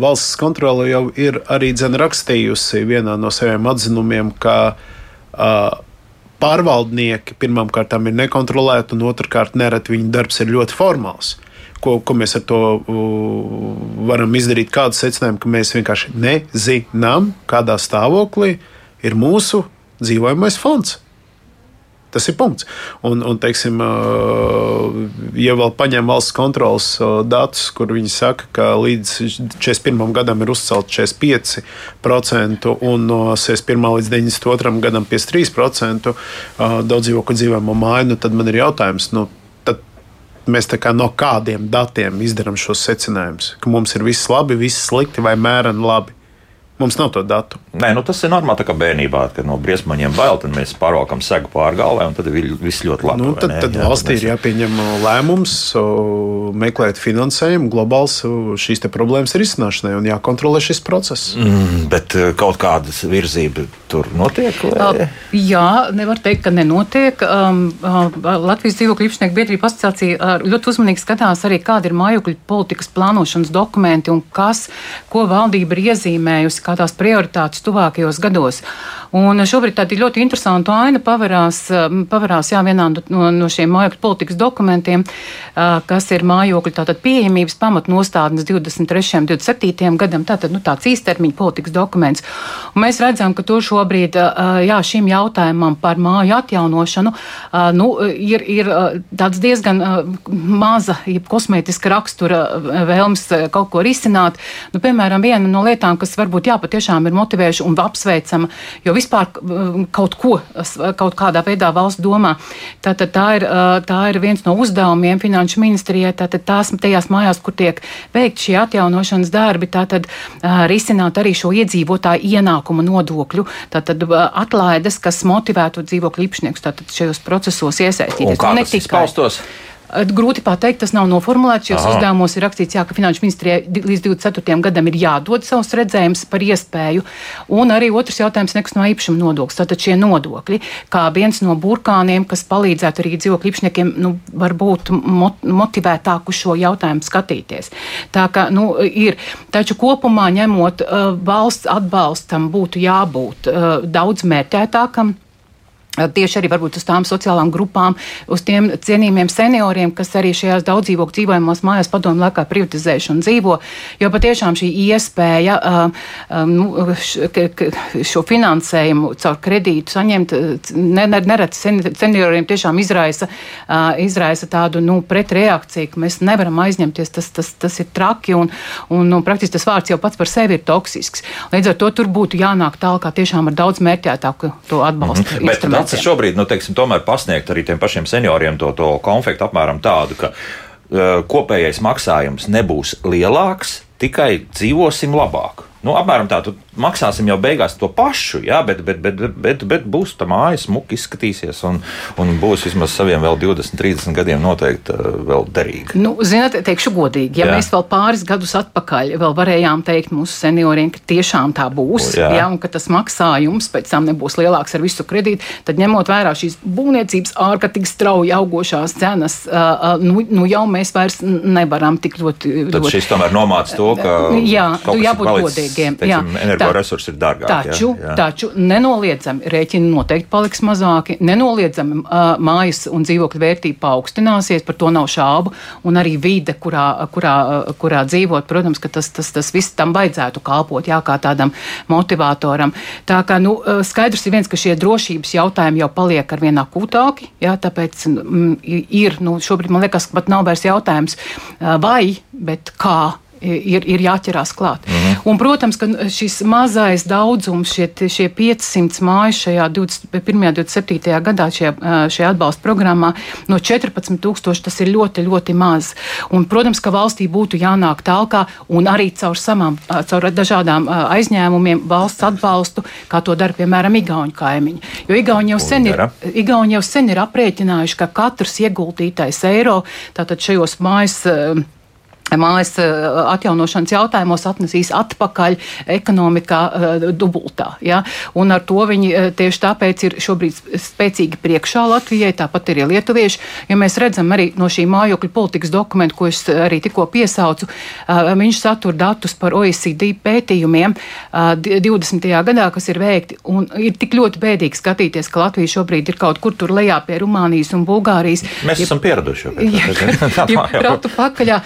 valsts kontrole jau ir arī dzen rakstījusi vienā no saviem atzinumiem, ka uh, pārvaldnieki pirmkārt ir nekontrolēti, un otrkārt, nereti viņu darbs ir ļoti formāls. Ko, ko mēs ar to varam izdarīt? Kādu secinājumu, ka mēs vienkārši nezinām, kādā stāvoklī ir mūsu dzīvojamais fonds. Tas ir punkts. Un, un teiksim, ja vēl paņem valsts kontrolas datus, kur viņi saka, ka līdz 41. gadam ir uzcelts 45% un no 61. līdz 92. gadam 53% daudz dzīvokļu dzīvojamo māju, nu, tad man ir jautājums. Nu, Mēs kā no kādiem datiem izdarām šos secinājumus, ka mums ir viss labi, viss slikti vai mēreni labi. Mums nav to datu. Nē, nu tas ir normāli, kā bērnībā, kad no briesmoņiem bail, tad mēs pārvalkam segu pāri galvai, un tad viss ļoti labi. Nu, tad, tad jā, valstī mēs... ir jāpieņem lēmums, meklēt finansējumu, globāls šīs problēmas risināšanai un jākontrolē šis process. Mm, bet kaut kādas virzība tur notiek? Vai? Jā, nevar teikt, ka nenotiek. Um, Latvijas dzīvokļu īpašnieku biedrība asociācija ļoti uzmanīgi skatās arī, kāda ir mājokļu politikas plānošanas dokumenti un kas, ko valdība ir iezīmējusi kā tās prioritātes tuvākajos gados. Un šobrīd tāda ļoti interesanta aina pavarās, pavarās jā, vienā no, no šiem mājokļu politikas dokumentiem, kas ir mājokļu tātad pieejamības pamatnostādnes 23. un 27. gadam, tātad nu, tāds īstermiņa politikas dokuments. Un mēs redzam, ka tur šobrīd jā, šim jautājumam par māju atjaunošanu nu, ir, ir tāds diezgan maza, jeb kosmētiska rakstura vēlms kaut ko risināt. Nu, piemēram, viena no lietām, kas varbūt jā, patiešām ir motivējuša un apsveicama, jo vispār um, kaut ko, kaut kādā veidā valsts domā. Tātad tā ir, uh, tā ir viens no uzdevumiem finanšu ministrijai, tātad tās tajās mājās, kur tiek veikt šie atjaunošanas darbi, tātad uh, risināt arī šo iedzīvotāju ienākumu nodokļu, tātad uh, atlaides, kas motivētu dzīvokļu īpašniekus tātad šajos procesos iesaistīties. Un kā tas izpaustos? Grūti pateikt, tas nav noformulēts. Aha. uzdevumos ir rakstīts, jā, ka Finanšu ministrijai līdz 24. gadam ir jādod savs redzējums par iespēju. Un arī otrs jautājums - nekustamā īpašuma nodoklis. Tātad šie nodokļi, kā viens no burkāniem, kas palīdzētu arī dzīvokļu īpašniekiem, nu, varbūt motivētāk uz šo jautājumu skatīties. Tā kā nu, ir, taču kopumā ņemot valsts atbalstam būtu jābūt daudz mērķētākam. Tieši arī uz tām sociālām grupām, uz tiem cienījumiem senioriem, kas arī šajās daudzdzīvokļu dzīvojamās mājās padomu laikā privatizējuši un dzīvo. Jo patiešām šī iespēja nu, šo finansējumu caur kredītu saņemt, nereti senioriem tiešām izraisa, izraisa tādu nu, pretreakciju, ka mēs nevaram aizņemties. Tas, tas, tas ir traki un, un nu, praktiski tas vārds jau pats par sevi ir toksisks. Līdz ar to tur būtu jānāk tālāk tiešām ar daudz mērķētāku to atbalstu. Mm -hmm nāca šobrīd, nu, teiksim, tomēr pasniegt arī tiem pašiem senioriem to, to konfektu apmēram tādu, ka uh, kopējais maksājums nebūs lielāks, tikai dzīvosim labāk. Nu, apmēram tā, tu maksāsim jau beigās to pašu, jā, bet, bet, bet, bet, bet būs tā māja smuki izskatīsies un, un būs vismaz saviem vēl 20, 30 gadiem noteikti uh, vēl derīga. Nu, zināt, teikšu godīgi, ja jā. mēs vēl pāris gadus atpakaļ vēl varējām teikt mūsu senioriem, ka tiešām tā būs, jā. Jā, un ka tas maksājums pēc tam nebūs lielāks ar visu kredītu, tad ņemot vērā šīs būvniecības ārkārtīgi strauji augošās cenas, uh, uh, nu, nu jau mēs vairs nevaram tik ļoti. Tad ļoti, šis tomēr nomāca to, ka jā, jābūt godīgam nabadzīgiem. Teiksim, energoresursi ir dārgāki. Taču, jā, jā. taču nenoliedzami rēķini noteikti paliks mazāki, nenoliedzami mājas un dzīvokļu vērtība paaugstināsies, par to nav šaubu, un arī vide, kurā, kurā, kurā dzīvot, protams, ka tas, tas, tas viss tam vajadzētu kalpot, jā, kā tādam motivatoram. Tā kā, nu, skaidrs ir viens, ka šie drošības jautājumi jau paliek ar vien akūtāki, jā, tāpēc mm, ir, nu, šobrīd man liekas, ka pat nav vairs jautājums vai, bet kā ir, ir jāķerās klāt. -hmm. Un, protams, ka šis mazais daudzums, šie, šie 500 mājas šajā 21. un 27. gadā šajā, šajā atbalsta programmā no 14,000 tas ir ļoti, ļoti maz. Un, protams, ka valstī būtu jānāk tālāk un arī caur, samām, caur dažādām aizņēmumiem valsts atbalstu, kā to dara piemēram Igaunijas kaimiņi. Jo Igauni jau, sen ir, Igauni jau sen ir aprēķinājuši, ka katrs ieguldītais eiro tātad šajos mājas mājas eh, atjaunošanas jautājumos atnesīs atpakaļ ekonomikā uh, dubultā. Ja? Un ar to viņi uh, tieši tāpēc ir šobrīd spēcīgi priekšā Latvijai, tāpat arī lietuvieši. Ja mēs redzam arī no šī mājokļu politikas dokumenta, ko es arī tikko piesaucu, viņš satur datus par OECD pētījumiem 20. gadā, kas ir veikti. Un ir tik ļoti bēdīgi skatīties, ka Latvija šobrīd ir kaut kur tur lejā pie Rumānijas un Bulgārijas. Mēs ja, esam pieraduši jau pie tā. Ja [laughs] brautu pakaļā,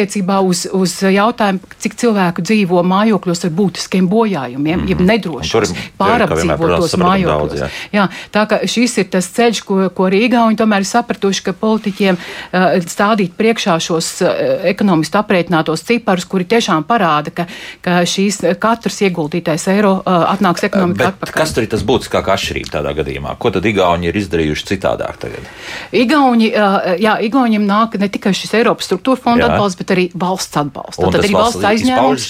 attiecībā uz, uz jautājumu, cik cilvēku dzīvo mājokļos ar būtiskiem bojājumiem, mm -hmm. jeb nedrošos, pārapdzīvotos mājokļos. Daudz, jā. Jā, tā ka šis ir tas ceļš, ko, ko Rīgā viņi tomēr ir sapratuši, ka politiķiem uh, stādīt priekšā šos uh, ekonomiski aprēķinātos ciparus, kuri tiešām parāda, ka, ka šīs katrs ieguldītais eiro uh, atnāks ekonomikā atpakaļ. Kas tur ir tas būtiskākā atšķirība tādā gadījumā? Ko tad Igauni ir izdarījuši citādāk tagad? Igauni, uh, jā, Igauniem nāk ne tikai šis Eiropas struktūra fonda atbalsts, bet arī valsts atbalstu. Tad arī valsts aizņēmums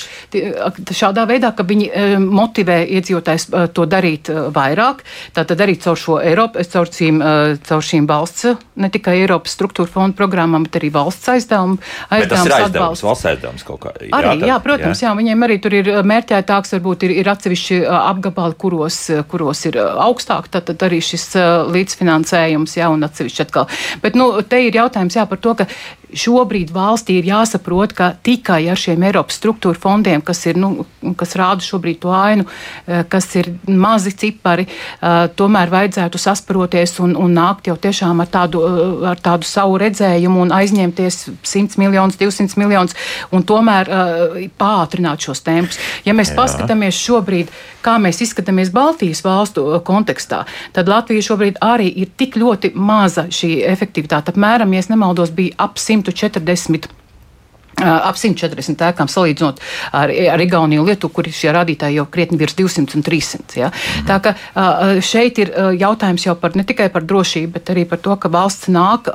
šādā veidā, ka viņi motivē iedzīvotājs to darīt vairāk. Tātad arī caur šo Eiropu, caur šīm, caur šīm valsts, ne tikai Eiropas struktūra fonda programmām, bet arī valsts aizdevumu. Aizdevums atbalsts. Valsts aizdevums kaut kā. Jā, arī, jā, protams, jā. jā, viņiem arī tur ir mērķētāks, varbūt ir, ir atsevišķi apgabali, kuros, kuros ir augstāk, tad, tad arī šis līdzfinansējums, jā, un atsevišķi atkal. Bet, nu, te ir jautājums, jā, par to, ka šobrīd valstī ir jāsaprot, ka tikai ar šiem Eiropas struktūra fondiem, kas, ir, nu, kas rāda šobrīd to ainu, eh, kas ir mazi cipari, eh, tomēr vajadzētu sasparoties un, un nākt jau tiešām ar tādu, eh, ar tādu savu redzējumu un aizņemties 100 miljonus, 200 miljonus un tomēr pātrināt šos tempus. Ja mēs Jā. paskatāmies šobrīd, kā mēs izskatāmies Baltijas valstu kontekstā, tad Latvija šobrīd arī ir tik ļoti maza šī efektivitāte. Apmēram, ja nemaldos, bija ap 100 140 ap 140 ēkām, salīdzinot ar, ar Igauniju un Lietuvu, kur šie rādītāji jau krietni virs 200 un 300. Ja? Mm. Tā ka šeit ir jautājums jau par, ne tikai par drošību, bet arī par to, ka valsts nāk,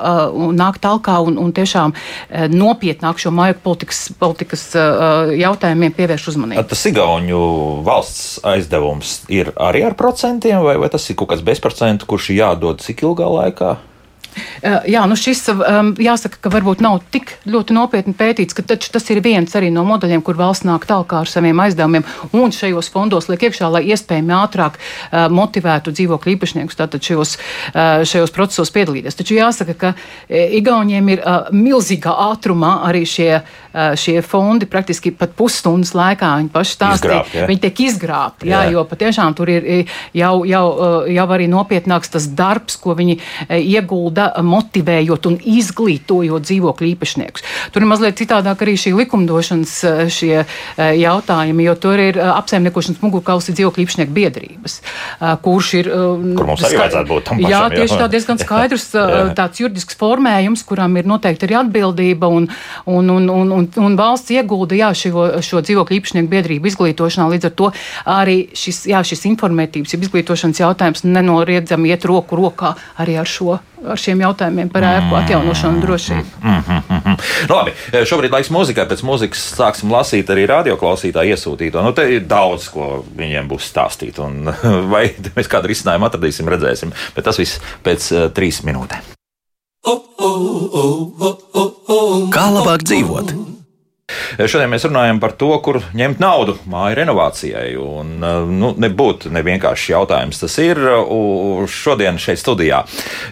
nāk talkā un, un tiešām nopietnāk šo māju politikas, politikas jautājumiem pievērš uzmanību. Tas Igauniju valsts aizdevums ir arī ar procentiem, vai, vai tas ir kaut kāds bezprocentu, kurš jādod cik ilgā laikā? Eh, jā, nu šis um, jāsaka, ka varbūt nav tik ļoti nopietni pētīts, ka taču tas ir viens arī no modeļiem, kur valsts nāk tālāk ar saviem aizdevumiem un šajos fondos liek iekšā, lai iespējami ātrāk uh, motivētu dzīvokļu īpašniekus tātad šajos, uh, šajos procesos piedalīties. Taču jāsaka, ka Igauniem ir uh, milzīgā ātrumā arī šie, uh, šie fondi praktiski pat pusstundas laikā viņi paši stāstīja. Ja? Viņi tiek izgrābti, jā, jā. jo patiešām tur ir jau, jau, jau arī nopietnāks tas darbs, ko viņi iegulda motivējot un izglītojot dzīvokļu īpašniekus. Tur ir mazliet citādāk arī šī likumdošanas eh, šie eh, jautājumi, jo tur ir eh, apsaimniekošanas mugurkauls dzīvokļu īpašnieku biedrības, kurš ir. Kur mums arī vajadzētu būt tam pašam. Jā, tieši tā diezgan [laughs] skaidrs tāds juridisks formējums, kuram ir noteikti arī atbildība un, un, un, un, un, un valsts iegulda jā, šo, šo dzīvokļu īpašnieku biedrību izglītošanā. Līdz ar to arī šis, jā, šis informētības, izglītošanas jautājums nenoriedzami iet roku rokā arī ar šo ar šiem jautājumiem par ēku atjaunošanu un drošību. Mm -hmm. Labi, šobrīd laiks muzikai. Pēc muzikas sāksim lasīt arī radioklausītāju iesūtīto. Nu, te ir daudz, ko viņiem būs stāstīt. Un, [laughs] vai mēs kādu risinājumu atradīsim, redzēsim. Bet tas viss pēc uh, trīs minūtēm. Kā labāk dzīvot? Šodien mēs runājam par to, kur ņemt naudu māju renovācijai. Un, nu, nebūtu nevienkāršs jautājums tas ir. Šodien šeit studijā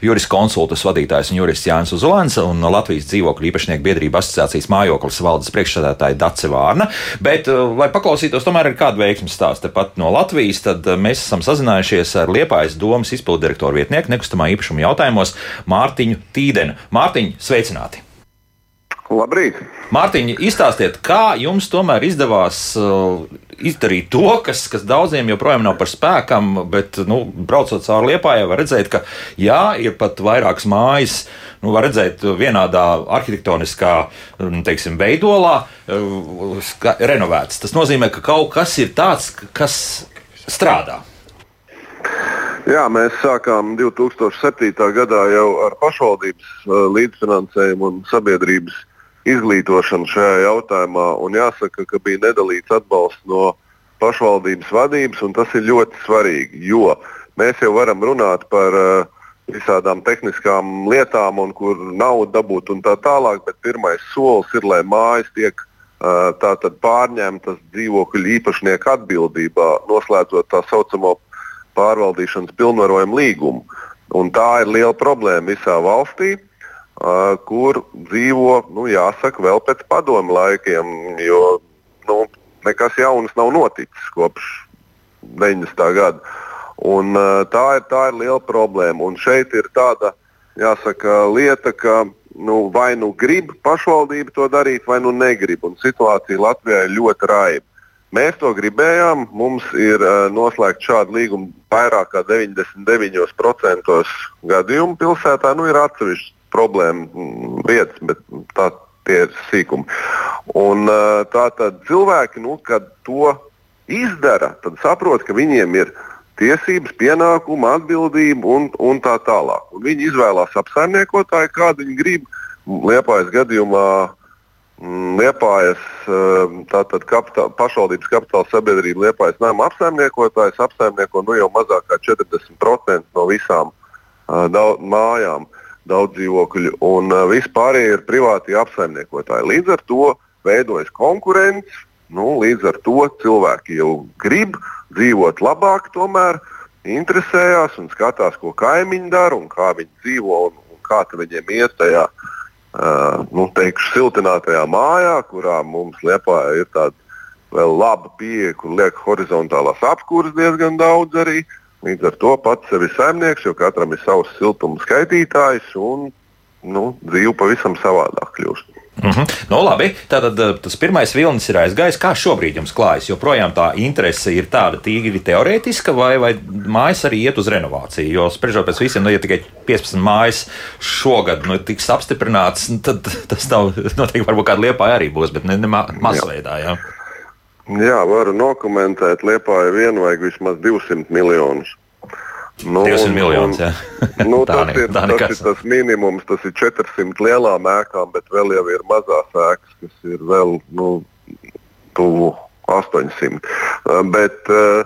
juris konsultas vadītājs un jurists Jānis Uzolēns un Latvijas dzīvokļu īpašnieku biedrība asociācijas mājoklis valdes priekšsēdētāja Dace Vārna. Bet, lai paklausītos tomēr ir kāda veiksmes stāsta pat no Latvijas, tad mēs esam sazinājušies ar Liepājas domas izpildirektoru vietnieku nekustamā īpašuma jautājumos Mārtiņu Tīdenu. Mārtiņ, sveicināti! Labrīt! Mārtiņ, izstāstiet, kā jums tomēr izdevās uh, izdarīt to, kas, kas daudziem joprojām nav par spēkam, bet, nu, braucot cauri Liepājai, var redzēt, ka jā, ir pat vairākas mājas, nu, var redzēt vienādā arhitektoniskā, nu, teiksim, veidolā, uh, renovētas. Tas nozīmē, ka kaut kas ir tāds, kas strādā. Jā, mēs sākām 2007. gadā jau ar pašvaldības uh, līdzfinansējumu un sabiedrības izglītošanu šajā jautājumā. Jāsaka, ka bija nedalīts atbalsts no pašvaldības vadības, un tas ir ļoti svarīgi, jo mēs jau varam runāt par uh, visādām tehniskām lietām, un kur naudu dabūt un tā tālāk, bet pirmais solis ir, lai mājas tiek uh, pārņemtas dzīvokļu īpašnieku atbildībā, noslēdzot tā saucamo pārvaldīšanas pilnvarojumu līgumu. Un tā ir liela problēma visā valstī, uh, kur dzīvo, nu, jāsaka, vēl pēc padomu laikiem, jo nu, nekas jauns nav noticis kopš 90. gada. Un, uh, tā, ir, tā ir liela problēma. Un šeit ir tāda jāsaka, lieta, ka nu, vai nu grib pašvaldība to darīt, vai nu negrib. Un situācija Latvijā ir ļoti raiba. Mēs to gribējām. Mums ir uh, noslēgta šāda līguma vairāk kā 99% gadījumu pilsētā. Nu, ir atsevišķas problēma mm, vietas, bet tā tie ir sīkumi. Un, uh, tā tad cilvēki, nu, kad to izdara, tad saprot, ka viņiem ir tiesības, pienākumi, atbildība un, un tā tālāk. Un viņi izvēlās apsaimniekotāju, kādu viņi grib. Liepājas gadījumā Mm, Liepājas kapitāla, pašvaldības kapitāla sabiedrība Liepājas nama apsaimniekotājs apsaimnieko nu jau mazāk kā 40% no visām uh, mājām, daudz dzīvokļu, un uh, vispārējie ir privāti apsaimniekotāji. Līdz ar to veidojas konkurence, nu, līdz ar to cilvēki jau grib dzīvot labāk, tomēr interesējās un skatās, ko kaimiņi dara un kā viņi dzīvo un, un kā viņiem iet tajā uh, Uh, nu, teikšu, siltinātajā mājā, kurā mums Lietuvā ir tāda vēl laba pieeja, kur liek horizontālās apkūres diezgan daudz arī. Līdz ar to pats sevi saimnieks, jo katram ir savs siltuma skaitītājs un nu, dzīve pavisam savādāk kļūst. Mm -hmm. nu, labi, tātad eh, tas pirmais vilnis ir aizgājis. Kā šobrīd jums klājas? Joprojām tā interese ir tāda tīri teorētiska, vai, vai mājas arī iet uz renovāciju? Jo spriežot pēc visiem, nu, ja tikai 15 mājas šogad nu, tiks apstiprināts, nu, tad [laughs] tas nav noteikti, varbūt kāda liepa arī būs, bet ne, ne masveidā. Jā. jā, varu nokomentēt. Liepā ir viena vajag vismaz 200 miljonus. Nu, 200 miljonus. nu, [laughs] tas, ne, ir, tas ir tas minimums, tas ir 400 lielām ēkām, bet vēl jau ir mazās ēkas, kas ir vēl nu, tuvu 800. Uh, bet, uh,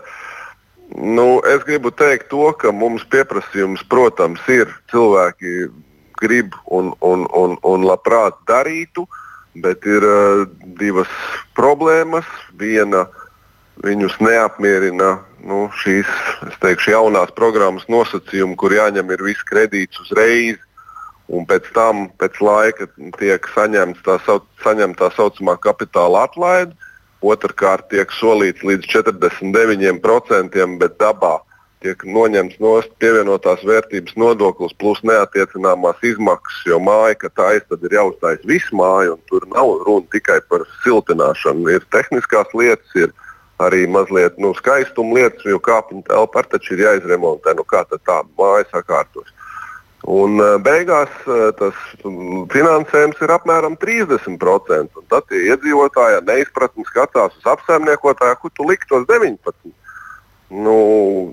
nu, es gribu teikt to, ka mums pieprasījums, protams, ir cilvēki grib un, un, un, un labprāt darītu, bet ir uh, divas problēmas. Viena viņus neapmierina nu, šīs teikšu, jaunās programmas nosacījumi, kur jāņem viss kredīts uzreiz. Un pēc tam, pēc laika, tiek saņemta tā, sauc, saņem tā saucamā kapitāla atlaide. Otrakārt, tiek solīts līdz 49%, bet dabā tiek noņemts no pievienotās vērtības nodoklis plus neatiecināmās izmaksas, jo māja, ka tā ir, tad ir jāuzstājas visu māju, un tur nav runa tikai par siltināšanu. Ir tehniskās lietas, ir arī mazliet nu, skaistuma lietas, jo kāpņu telpa taču ir jāizremontē. Nu, kā tad tā māja sakārtos? Un uh, beigās uh, tas finansējums ir apmēram 30%. Tad iedzīvotāji neizpratni skatās uz apsaimniekotāju, kur tu liktos 19%. Nu,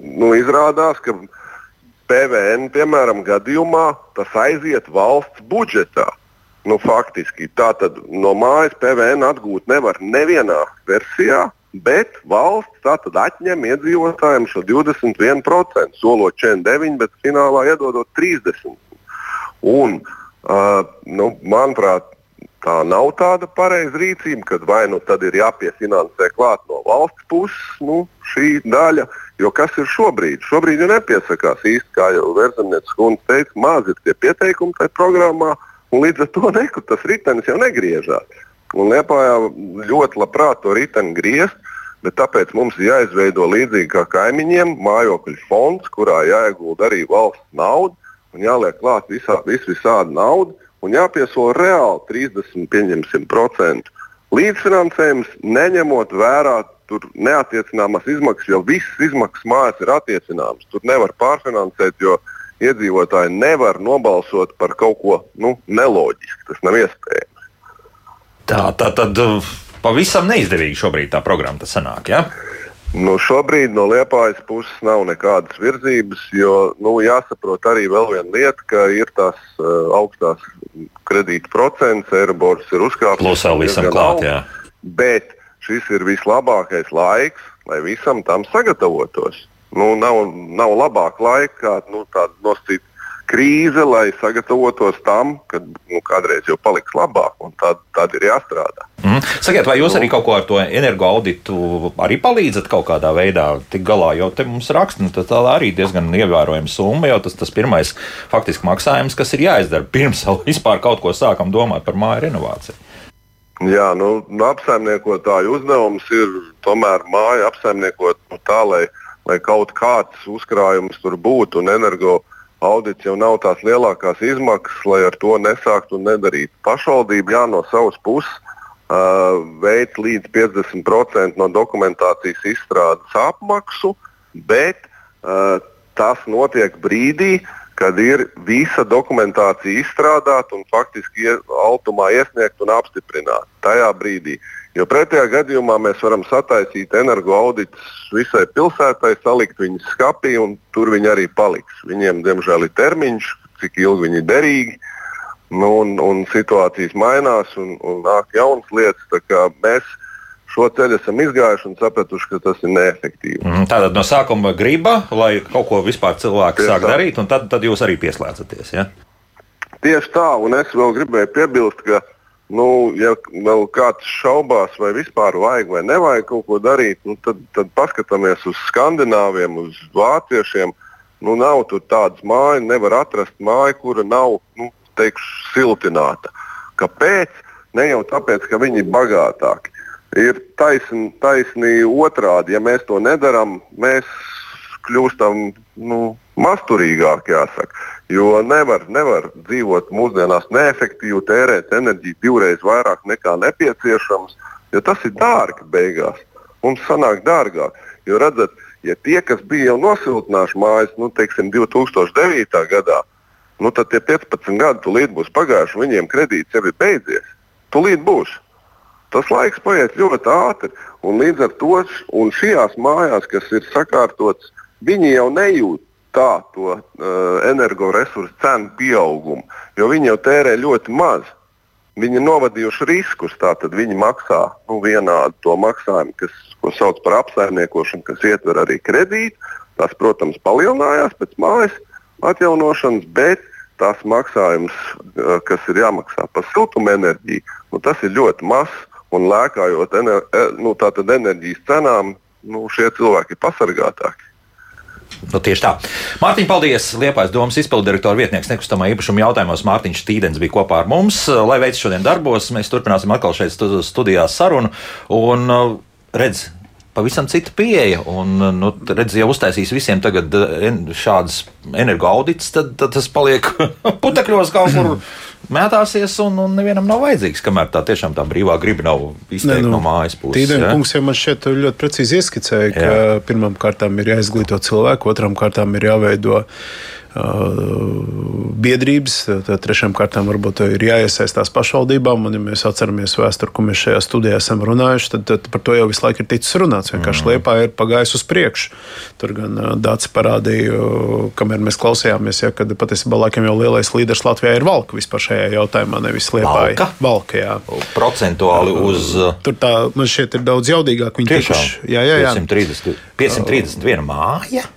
nu, izrādās, ka PVN piemēram gadījumā tas aiziet valsts budžetā. Nu, faktiski tā tad no mājas PVN atgūt nevar nevienā versijā, bet valsts tātad atņem iedzīvotājiem šo 21%, solot 49%, bet finālā iedodot 30%. Un, uh, nu, manuprāt, tā nav tāda pareiza rīcība, kad vai nu tad ir jāpiefinansē klāt no valsts puses nu, šī daļa. Jo kas ir šobrīd? Šobrīd jau nepiesakās īsti, kā jau Verzemnieces kundze teica, maz ir tie pieteikumi tajā programmā, un līdz ar to [laughs] nekur tas ritenis jau negriežās. Un Liepājā ļoti labprāt to riteni griezt, bet tāpēc mums ir jāizveido līdzīgi kā kaimiņiem mājokļu fonds, kurā jāiegulda arī valsts nauda un jāliek klāt visā, vis visādi nauda un jāpiesola reāli 30% līdzfinansējums, neņemot vērā tur neatiecināmas izmaksas, jo visas izmaksas mājās ir attiecināmas. Tur nevar pārfinansēt, jo iedzīvotāji nevar nobalsot par kaut ko nu, neloģisku. Tas nav iespējams. Tā, tā tad uh, pavisam neizdevīgi šobrīd tā programma sanāk. Ja? Nu, šobrīd no Liepājas puses nav nekādas virzības, jo nu, jāsaprot arī vēl viena lieta, ka ir tās uh, augstās kredīta procents, Eirobors ir uzkāpis. Plus vēl visam klāt, jā. Bet šis ir vislabākais laiks, lai visam tam sagatavotos. Nu, nav, nav labāka laika, kā nu, tāda nosacīta krīze, lai sagatavotos tam, ka nu, kādreiz jau paliks labāk, un tad, tad ir jāstrādā. Mm. Sakiet, vai jūs arī kaut ko ar to energoauditu arī palīdzat kaut kādā veidā tik galā? Jo te mums raksta, nu, tā arī diezgan ievērojama summa, jo tas tas pirmais faktiski maksājums, kas ir jāizdara pirms [laughs] vispār kaut ko sākam domāt par māju renovāciju. Jā, nu, apsaimniekotāju uzdevums ir tomēr māju apsaimniekot nu, tā, lai, lai kaut kāds uzkrājums tur būtu un energoauditu audits jau nav tās lielākās izmaksas, lai ar to nesāktu un nedarītu. Pašvaldība jā, no savas puses uh, veic līdz 50% no dokumentācijas izstrādes apmaksu, bet uh, tas notiek brīdī, kad ir visa dokumentācija izstrādāta un faktiski automā iesniegta un apstiprināta. Tajā brīdī Jo pretējā gadījumā mēs varam sataisīt energoauditus visai pilsētai, salikt viņus skapī un tur viņi arī paliks. Viņiem, diemžēl, ir termiņš, cik ilgi viņi ir derīgi. Nu, un, un situācijas mainās un, un nāk jaunas lietas. Mēs šo ceļu esam izgājuši un sapratuši, ka tas ir neefektīvi. Mm, tātad no sākuma griba, lai kaut ko vispār cilvēki Tieši sāk tā. darīt, un tad, tad jūs arī pieslēdzaties. Ja? Tieši tā, un es vēl gribēju piebilst, ka Nu, ja vēl kāds šaubās, vai vispār vajag vai nevajag kaut ko darīt, nu, tad, tad paskatāmies uz skandināviem, uz vāciešiem. Nu, nav tur tādas mājas, nevar atrast māju, kura nav nu, teikšu, siltināta. Kāpēc? Ne jau tāpēc, ka viņi ir bagātāki. Ir taisni, taisni otrādi. Ja mēs to nedarām, mēs kļūstam nu, masturīgāki, jāsaka. Jo nevar, nevar dzīvot mūsdienās neefektīvi, tērēt enerģiju divreiz vairāk nekā nepieciešams, jo tas ir dārgi beigās. Mums sanāk dārgāk. Jo redzat, ja tie, kas bija jau nosiltinājuši mājas, nu, teiksim, 2009. gadā, nu, tad tie 15 gadi tūlīt būs pagājuši, viņiem kredīts jau ir beidzies. Tūlīt būs. Tas laiks paiet ļoti ātri, un līdz ar to šajās mājās, kas ir sakārtotas, viņi jau nejūt tā to uh, energoresursu cenu pieaugumu, jo viņi jau tērē ļoti maz. Viņi ir novadījuši riskus, tātad viņi maksā nu, vienādu to maksājumu, kas, ko sauc par apsaimniekošanu, kas ietver arī kredītu. Tas, protams, palielinājās pēc mājas atjaunošanas, bet tās maksājums, kas ir jāmaksā par siltumenerģiju, nu, tas ir ļoti mazs. Un lēkājot ener, nu, enerģijas cenām, nu, šie cilvēki ir pasargātāki. Nu, tieši tā. Mārtiņ, paldies! Liepais domas izpildirektora vietnieks nekustamā īpašuma jautājumos Mārtiņš Tīdens bija kopā ar mums. Lai veids šodien darbos, mēs turpināsim atkal šeit studijā sarunu. Un, uh, redz, pavisam cita pieeja. Un, nu, redz, ja uztaisīs visiem tagad uh, šādas energoaudits, tad, tad tas paliek [laughs] putekļos kaut kur mētāsies, un, un nevienam nav vajadzīgs, kamēr tā tiešām tā brīvā griba nav izteikta nu, no mājas puses. Tīdēm ja? kungs jau man šķiet ļoti precīzi ieskicēja, ka pirmām kārtām ir jāizglīto cilvēku, otram kārtām ir jāveido biedrības, tad trešām kārtām varbūt ir jāiesaistās pašvaldībām. Un, ja mēs atceramies vēsturi, ko mēs šajā studijā esam runājuši, tad, tad par to jau visu laiku ir ticis runāts. Vienkārši mm. Liepā ir pagājis uz priekšu. Tur gan Dārts parādīja, kamēr mēs klausījāmies, ja, kad patiesībā laikam jau lielais līderis Latvijā ir Valka vispār šajā jautājumā, nevis Liepā. Valka? Valka jā. Procentuāli uz. Tur tā, man šķiet, ir daudz jaudīgāk. Viņi tikuši. Jā, jā, jā. 530, 531 māja.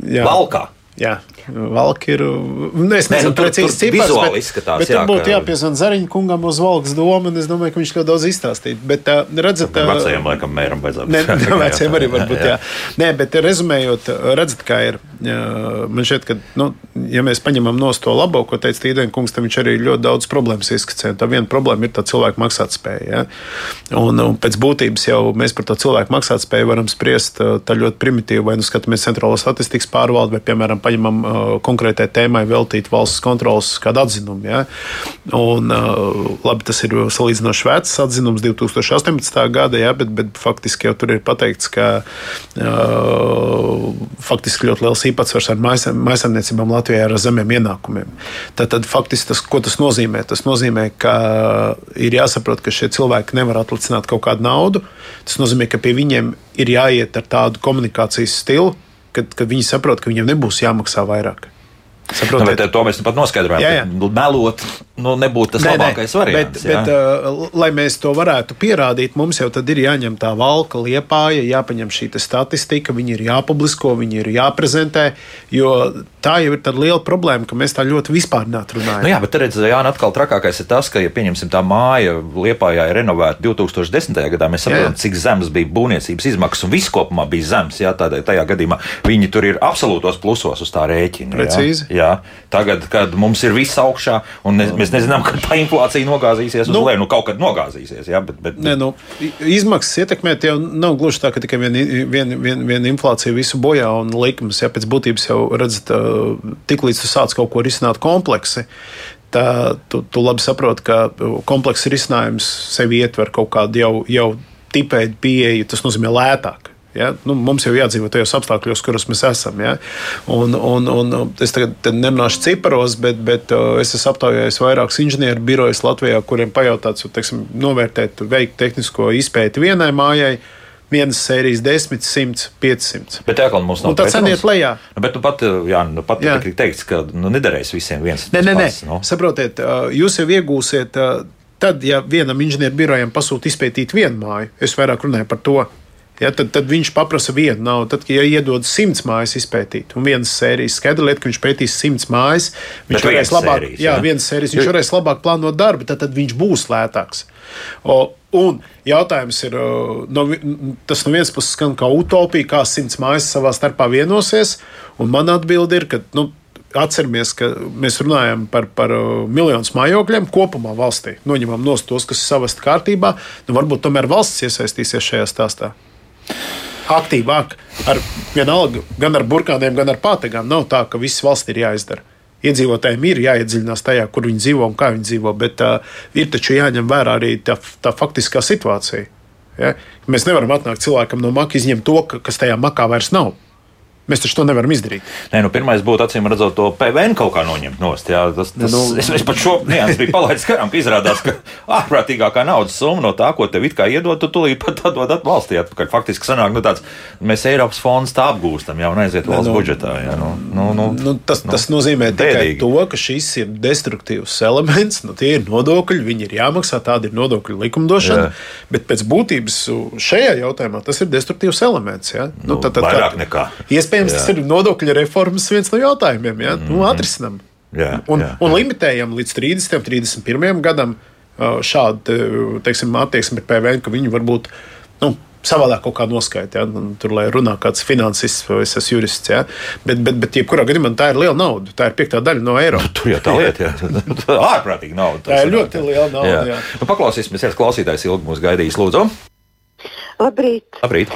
Jā. Valkā. Jā. Valki ir. Nu, es nezinu, nu, tur- precīzi tur cipars, vizuāli bet, izskatās, bet jā, būtu ka- jāpiezvan Zariņa kungam uz Valkas domu, un es domāju, ka viņš ļoti daudz izstāstīja. Bet, uh, redzat, uh, Vecajam laikam mēram vajadzētu Ne, ne, [laughs] veciem arī var būt. Jā. Nē, bet rezumējot, redzat, kā ir. Man šķiet, ka, nu, ja mēs paņemam no to labo, ko teica Tīdenkungs, tad viņš arī ļoti daudz problēmas izskicē. Tā viena problēma ir tā cilvēka maksātspēja. Ja? Un, un pēc būtības jau mēs par to cilvēku maksātspēju varam spriest tā ļoti primitīvi, vai nu skatāmies centrālo statistikas pārvaldi, vai, piemēram, paņemam uh, konkrētai tēmai veltīt valsts kontrolas kādu atzinumu. Ja? Un, uh, labi, tas ir salīdzinoši vecs atzinums 2018. gada, ja? bet, bet faktiski jau tur ir pateikts, ka uh, faktiski ļoti liels īpatsvars ar maisaimniecībām Latvijā ar zemiem ienākumiem. Tad, tad faktiski tas, ko tas nozīmē? Tas nozīmē, ka ir jāsaprot, ka šie cilvēki nevar atlicināt kaut kādu naudu. Tas nozīmē, ka pie viņiem ir jāiet ar tādu komunikācijas stilu, kad, kad viņi saprot, ka viņiem nebūs jāmaksā vairāk. Nu, Saprotiet? bet, to mēs nu pat noskaidrojām. Jā, jā. Melot nu, nebūtu tas Nē, nē, labākais variants. Bet, bet, uh, lai mēs to varētu pierādīt, mums jau ir jāņem tā valka liepāja, jāpaņem šī statistika, viņi ir jāpublisko, viņi ir jāprezentē. Jo tā jau ir tāda liela problēma, ka mēs tā ļoti vispārnāt runājam. Nu jā, bet redziet, Jānis, atkal trakākais ir tas, ka, ja pieņemsim tā māja Liepājā ir renovēta 2010. gadā, mēs saprotam, Jā. cik zemes bija būvniecības izmaksas un viss kopumā bija zems. Jā, tādā, tajā gadījumā viņi tur ir absolūtos plusos uz tā rēķina. Precīzi. Jā, jā. tagad, kad mums ir viss augšā un ne, mēs nezinām, kad tā inflācija nogāzīsies uz Nu. leju, nu kaut kad nogāzīsies. Jā, bet, bet, Nē, nu, i- izmaksas ietekmēt jau nav gluži tā, ka tikai viena vien, vien, vien inflācija visu bojā un likums. Ja pēc būtības jau redzat, tiklīdz tu sāc kaut ko risināt kompleksi. Tā, tu, tu labi saproti, ka komplekss risinājums sevi ietver kaut kādu jau, jau tipēju pieeju, tas nozīmē lētāk. Ja? Nu, mums jau jādzīvo tajos apstākļos, kuros mēs esam. Ja? Un, un, un es tagad te nerunāšu ciparos, bet, bet uh, es esmu aptaujājis vairākus inženieru birojus Latvijā, kuriem pajautāts, teiksim, novērtēt, veikt tehnisko izpēti vienai mājai. Vienas sērijas 10, 100, 500. Bet tā kā mums nav Un tā cena iet lejā. Nu, bet nu pat, jā, nu pat Jā. tika teikts, ka nu, nederēs visiem viens. Nē, nē, nē. Nu. Saprotiet, uh, jūs jau iegūsiet, uh, tad, ja vienam inženierbirojam pasūta izpētīt vienu māju, es vairāk runāju par to. Ja, tad, tad viņš prasa vienu naudu. Tad, ja iedod simts mājas izpētīt, un vienas sērijas skaidra lieta, ka viņš pētīs simts mājas, viņš Bet varēs labāk, sērijas, jā, jā? sērijas, viņš varēs labāk plānot darbu, tad, tad viņš būs lētāks. O, un jautājums ir, no, tas no vienas puses skan kā utopija, kā simts mājas savā starpā vienosies, un man atbilde ir, ka. Nu, Atceramies, ka mēs runājam par, par miljonus mājokļiem kopumā valstī. Noņemam nost tos, kas ir savas kārtībā. Nu, varbūt tomēr valsts iesaistīsies šajā stāstā. Aktīvāk, ar vienalga, gan ar burkāniem, gan ar pātagām. Nav tā, ka viss valsts ir jāizdara. Iedzīvotājiem ir jāiedziļinās tajā, kur viņi dzīvo un kā viņi dzīvo, bet uh, ir taču jāņem vērā arī tā, tā faktiskā situācija. Ja? Mēs nevaram atnākt cilvēkam no maka, izņemt to, ka- kas tajā makā vairs nav. Mēs taču to nevaram izdarīt. Nē, nu, pirmais būtu acīm redzot, to PVN kaut kā noņemt nost. Jā, tas, tas, Nu, nu, es, es pat šo niansu biju palaidis garām, ka izrādās, ka ārprātīgākā naudas summa no tā, ko tev it kā iedod, tu tūlīt pat atdod valstī atpakaļ. Faktiski sanāk, nu, tāds, mēs Eiropas fondus tā apgūstam, jau aiziet valsts nu, budžetā. Jā, nu, nu, nu, Nu, tas, nu, tas nozīmē tikai bēdīgi. to, ka šis ir destruktīvs elements. Nu, tie ir nodokļi, viņi ir jāmaksā, tāda ir nodokļu likumdošana. Jā. Bet pēc būtības šajā jautājumā tas ir destruktīvs elements. Ja? Nu, vairāk nekā. Iespējams, Jā. tas ir nodokļu reformas viens no jautājumiem. Ja? Nu, atrisinam. Jā, un, jā, un limitējam līdz 30, 31 gadam šādu te, teiksim, attieksmi pret PVN, ka viņi varbūt nu, savādāk kaut kā noskaita. Ja? Tur, lai runā kāds finansists vai es esmu jurists. Ja? Bet, bet, bet jebkurā gadījumā tā ir liela nauda. Tā ir piektā daļa no eiro. Tur jau tā lieta, jā. [laughs] ārprātīgi nauda. Tā ir ļoti liela nauda, jā. Nu, paklausīsimies, kāds klausītājs ilgi mūs gaidījis. Lūdzu, Labrīt! labrīt.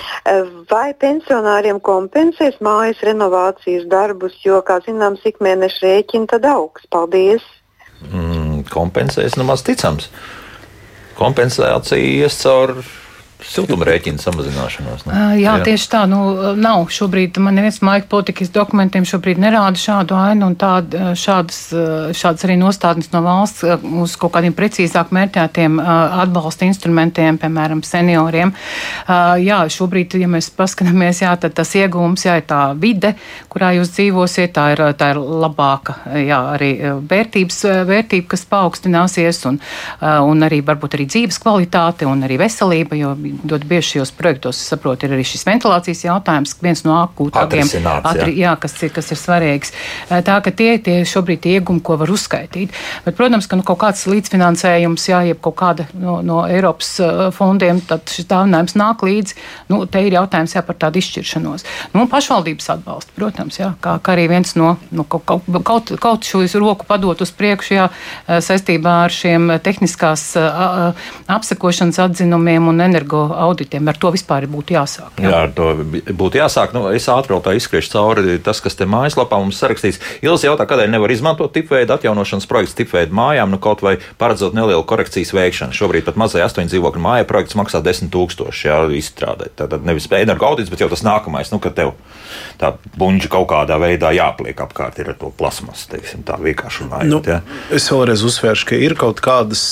Vai pensionāriem kompensēs mājas renovācijas darbus, jo, kā zināms, ikmēneša rēķina tad augs? Paldies! Mm, kompensēs, nu, maz ticams. Kompensācija ies caur siltuma rēķina samazināšanos. Nu. Uh, Jā, jā, tieši tā. Nu, nav šobrīd, man neviens maika politikas dokumentiem šobrīd nerāda šādu ainu un tād, šādas, šādas arī nostādnes no valsts uz kaut kādiem precīzāk mērķētiem atbalsta instrumentiem, piemēram, senioriem. Jā, šobrīd, ja mēs paskatāmies, jā, tad tas iegūms jā, ir tā vide, kurā jūs dzīvosiet, tā ir, tā ir labāka jā, arī vērtības, vērtība, kas paaugstināsies un, un arī varbūt arī dzīves kvalitāte un arī veselība, jo ļoti bieži šajos projektos, es saprotu, ir arī šis ventilācijas jautājums, viens no akūtākajiem, Atrisināts, jā. jā, kas, ir, kas ir svarīgs. Tā ka tie ir šobrīd tie iegumi, ko var uzskaitīt. Bet, protams, ka nu, kaut kāds līdzfinansējums, jā, jeb kaut kāda no, no Eiropas fondiem, tad šis dāvinājums nāk līdzi. Nu, te ir jautājums jā, par tādu izšķiršanos. Nu, pašvaldības atbalstu, protams, jā, kā, kā arī viens no nu, kaut, kaut, kaut, šo roku padot uz priekšu jā, saistībā ar šiem tehniskās eh, apsekošanas atzinumiem un energo auditiem. Ar to vispār būtu jāsāk. Jā, ar to būtu jāsāk. Nu, es ātri vēl tā izskriešu cauri tas, kas te mājaslapā mums sarakstīts. Ilgs jautā, kādēļ nevar izmantot tipveidu atjaunošanas projektu tipveidu mājām, nu kaut vai paredzot nelielu korekcijas veikšanu. Šobrīd pat mazai astoņu dzīvokļu mājai projekts maksā 10 tūkstoši jā, izstrādāt. Tad nevis energo audits, bet jau tas nākamais, nu, ka tev tā buņģa kaut kādā veidā jāpliek apkārt ir ar to plasmasu, teiksim, tā vienkārši runājot. Nu, jā. es vēlreiz uzsvēršu, ka ir kaut kādas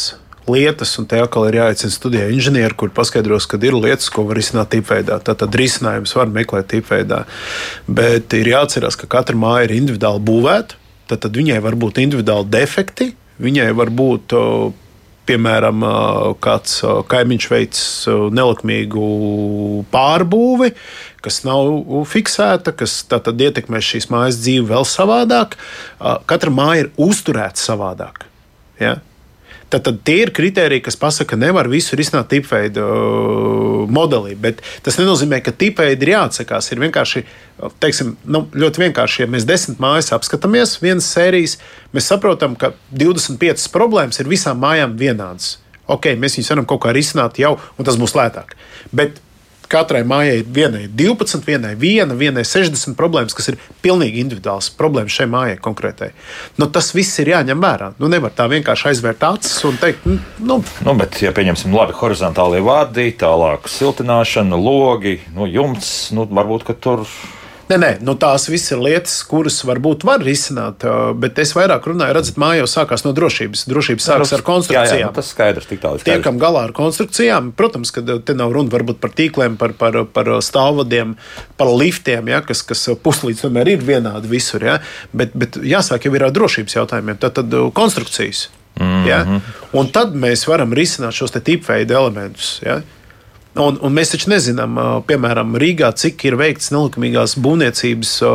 lietas, un te atkal ir jāicina studijā inženieri, kur paskaidros, ka ir lietas, ko var izsākt tipveidā. Tātad risinājums var meklēt tipveidā. Bet ir jāatcerās, ka katra māja ir individuāli būvēta, tad, tad viņai var būt individuāli defekti, viņai var būt. Piemēram, kāds kaimiņš veids o, nelikumīgu pārbūvi, kas nav fiksēta, kas tātad ietekmē šīs mājas dzīvi vēl savādāk. Katra māja ir uzturēta savādāk. Ja? Tad, tad tie ir kriteriji, kas pasaka, ka nevar visu risināt tipveidu uh, modelī. Bet tas nenozīmē, ka tipveidi ir jāatsakās. Ir vienkārši, teiksim, nu, ļoti vienkārši, ja mēs desmit mājas apskatāmies, vienas sērijas, mēs saprotam, ka 25 problēmas ir visām mājām vienādas. Ok, mēs viņus varam kaut kā risināt jau, un tas būs lētāk. Bet Katrai mājai ir vienai 12, vienai 1, vienai 60 problēmas, kas ir pilnīgi individuāls problēmas šai mājai konkrētai. Nu, tas viss ir jāņem vērā. Nu, nevar tā vienkārši aizvērt acis un teikt, nu, Nu, bet, ja pieņemsim, labi, horizontālie vadi, tālāk siltināšana, logi, nu, jumts, nu, varbūt, tur Nē, nē, nu tās visas ir lietas, kuras varbūt var risināt, bet es vairāk runāju, redzat, jau sākās no drošības. Drošība sākas ar Jā, jā, konstrukcijām. nu, tas skaidrs, tik tālu. Tiekam galā ar konstrukcijām. Protams, ka te nav runa varbūt par tīkliem, par, par, par stāvvadiem, par liftiem, ja, kas, kas puslīdz tomēr ir vienādi visur. Ja, bet, bet jāsāk jau ir ar drošības jautājumiem. Tad, tad konstrukcijas. Mm -hmm. ja, un tad mēs varam risināt šos tipveidu elementus. Ja. Un, un mēs taču nezinām, piemēram, Rīgā, cik ir veikts nelikumīgās būvniecības ā,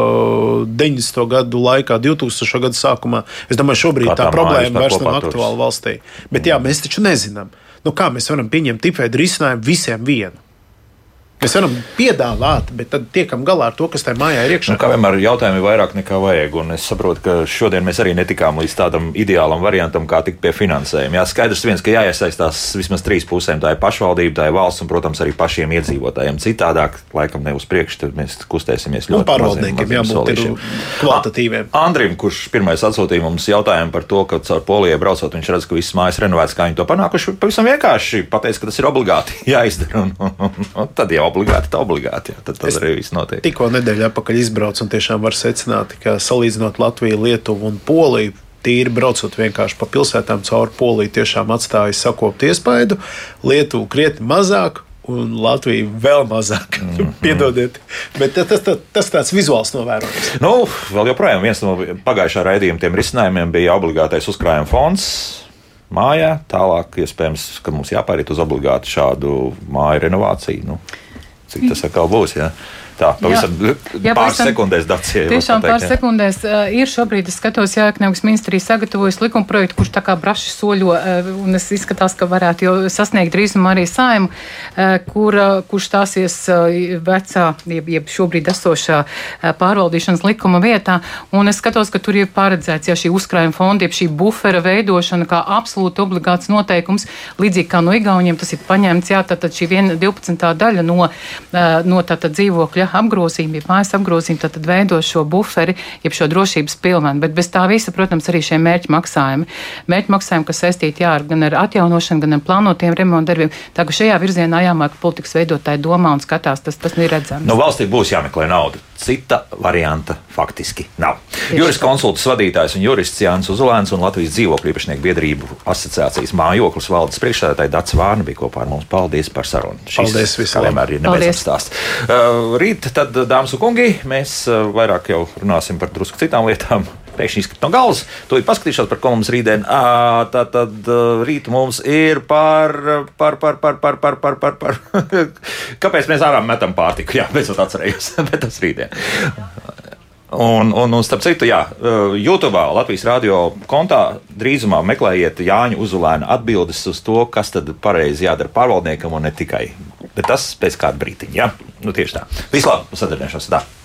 90. gadu laikā, 2000. gada sākumā. Es domāju, šobrīd tā tā problēma vairs nav aktuāla valstī. Bet jā, mēs taču nezinām, nu, kā mēs varam pieņemt tipveidu risinājumu visiem vienu. Mēs varam piedāvāt, bet tad tiekam galā ar to, kas tajā mājā ir iekšā. Nu, kā vienmēr, jautājumi ir vairāk nekā vajag. Un es saprotu, ka šodien mēs arī netikām līdz tādam ideālam variantam, kā tikt pie finansējuma. Jā, skaidrs viens, ka jāiesaistās vismaz trīs pusēm. Tā ir pašvaldība, tā ir valsts un, protams, arī pašiem iedzīvotājiem. Citādāk, laikam, ne uz priekšu, tad mēs kustēsimies Nu, ļoti pārvaldniekiem maziem- maziem jābūt kvalitatīviem. Andrim, kurš pirmais atsūtīja mums jautājumu par to, ka caur Polijai braucot, viņš redz, ka visas mājas renovētas, kā viņi to panākuši. Pavisam vienkārši pateica, ka tas ir obligāti [laughs] jāizdara. Un, un, un, un tad jau obligāti, tā obligāti. Jā, tad, tad Es arī viss notiek. Tikko nedēļa atpakaļ izbraucu un tiešām var secināt, ka salīdzinot Latviju, Lietuvu un Poliju. Tīri braucot vienkārši pa pilsētām cauri Poliju, tiešām atstāja sakoptu iespaidu. Lietuva krietni mazāk, un Latvija vēl mazāk. [laughs] Mm -hmm. Piedodiet, bet tas, tas, tas tāds vizuāls novērojums. Nu, vēl joprojām viens no pagājušā raidījuma tiem risinājumiem bija obligātais uzkrājuma fonds. Mājā tālāk, iespējams, ka mums jāpāriet uz obligātu šādu māju renovāciju. Nu, cik tas atkal būs? Jā? Tā, pavisam pāris sekundēs dacie. Tiešām pāris sekundēs ir šobrīd, es skatos, Jā, Ekonomikas ministrija sagatavojas likuma projektu, kurš tā kā braši soļo, un es izskatās, ka varētu jau sasniegt drīzumā arī saimu, kur, kurš stāsies vecā, jeb, jeb šobrīd esošā pārvaldīšanas likuma vietā, un es skatos, ka tur ir paredzēts, ja šī uzkrājuma fonda, jeb šī bufera veidošana kā absolūti obligāts noteikums, līdzīgi kā no Igauniem tas ir paņemts, jā, tad šī viena 12. daļa no, no tātad dzīvokļa apgrozījuma, jeb mājas apgrozījuma, tad, tad veido šo buferi, jeb šo drošības pilvenu. Bet bez tā visa, protams, arī šie mērķi maksājumi. Mērķi maksājumi, kas saistīti jā, ar- gan ar atjaunošanu, gan ar plānotiem remontdarbiem. Tā ka šajā virzienā jāmāk politikas veidotāji domā un skatās, tas, tas ir redzams. Nu, valstī būs jāmeklē nauda. Cita varianta faktiski nav. Juris konsultas vadītājs un jurists Jānis Uzulēns un Latvijas dzīvokļu īpašnieku biedrību asociācijas mājoklis valdes priekšsēdētāja Dats Vārna bija kopā ar mums. Paldies par sarunu. Paldies Šis, visiem. vienmēr ir nebeidzams stāsts. Uh, rīt, tad, dāmas un kungi, mēs uh, vairāk jau runāsim par drusku citām lietām. Pēkšņi izkrīt no galvas. To ir paskatīšos, par ko mums rītdien. Tā tad rīt mums ir par, par, par, par, par, par, par, par, par. [laughs] Kāpēc mēs ārā metam pārtiku? Jā, beidzot atcerējos, [laughs] bet tas rītdien. Un, un, un starp citu, jā, YouTube, Latvijas radio kontā drīzumā meklējiet Jāņa Uzulēna atbildes uz to, kas tad pareizi jādara pārvaldniekam un ne tikai. Bet tas pēc kāda brīdiņa. Jā, nu tieši tā. Vislabāk, sadarbošanās!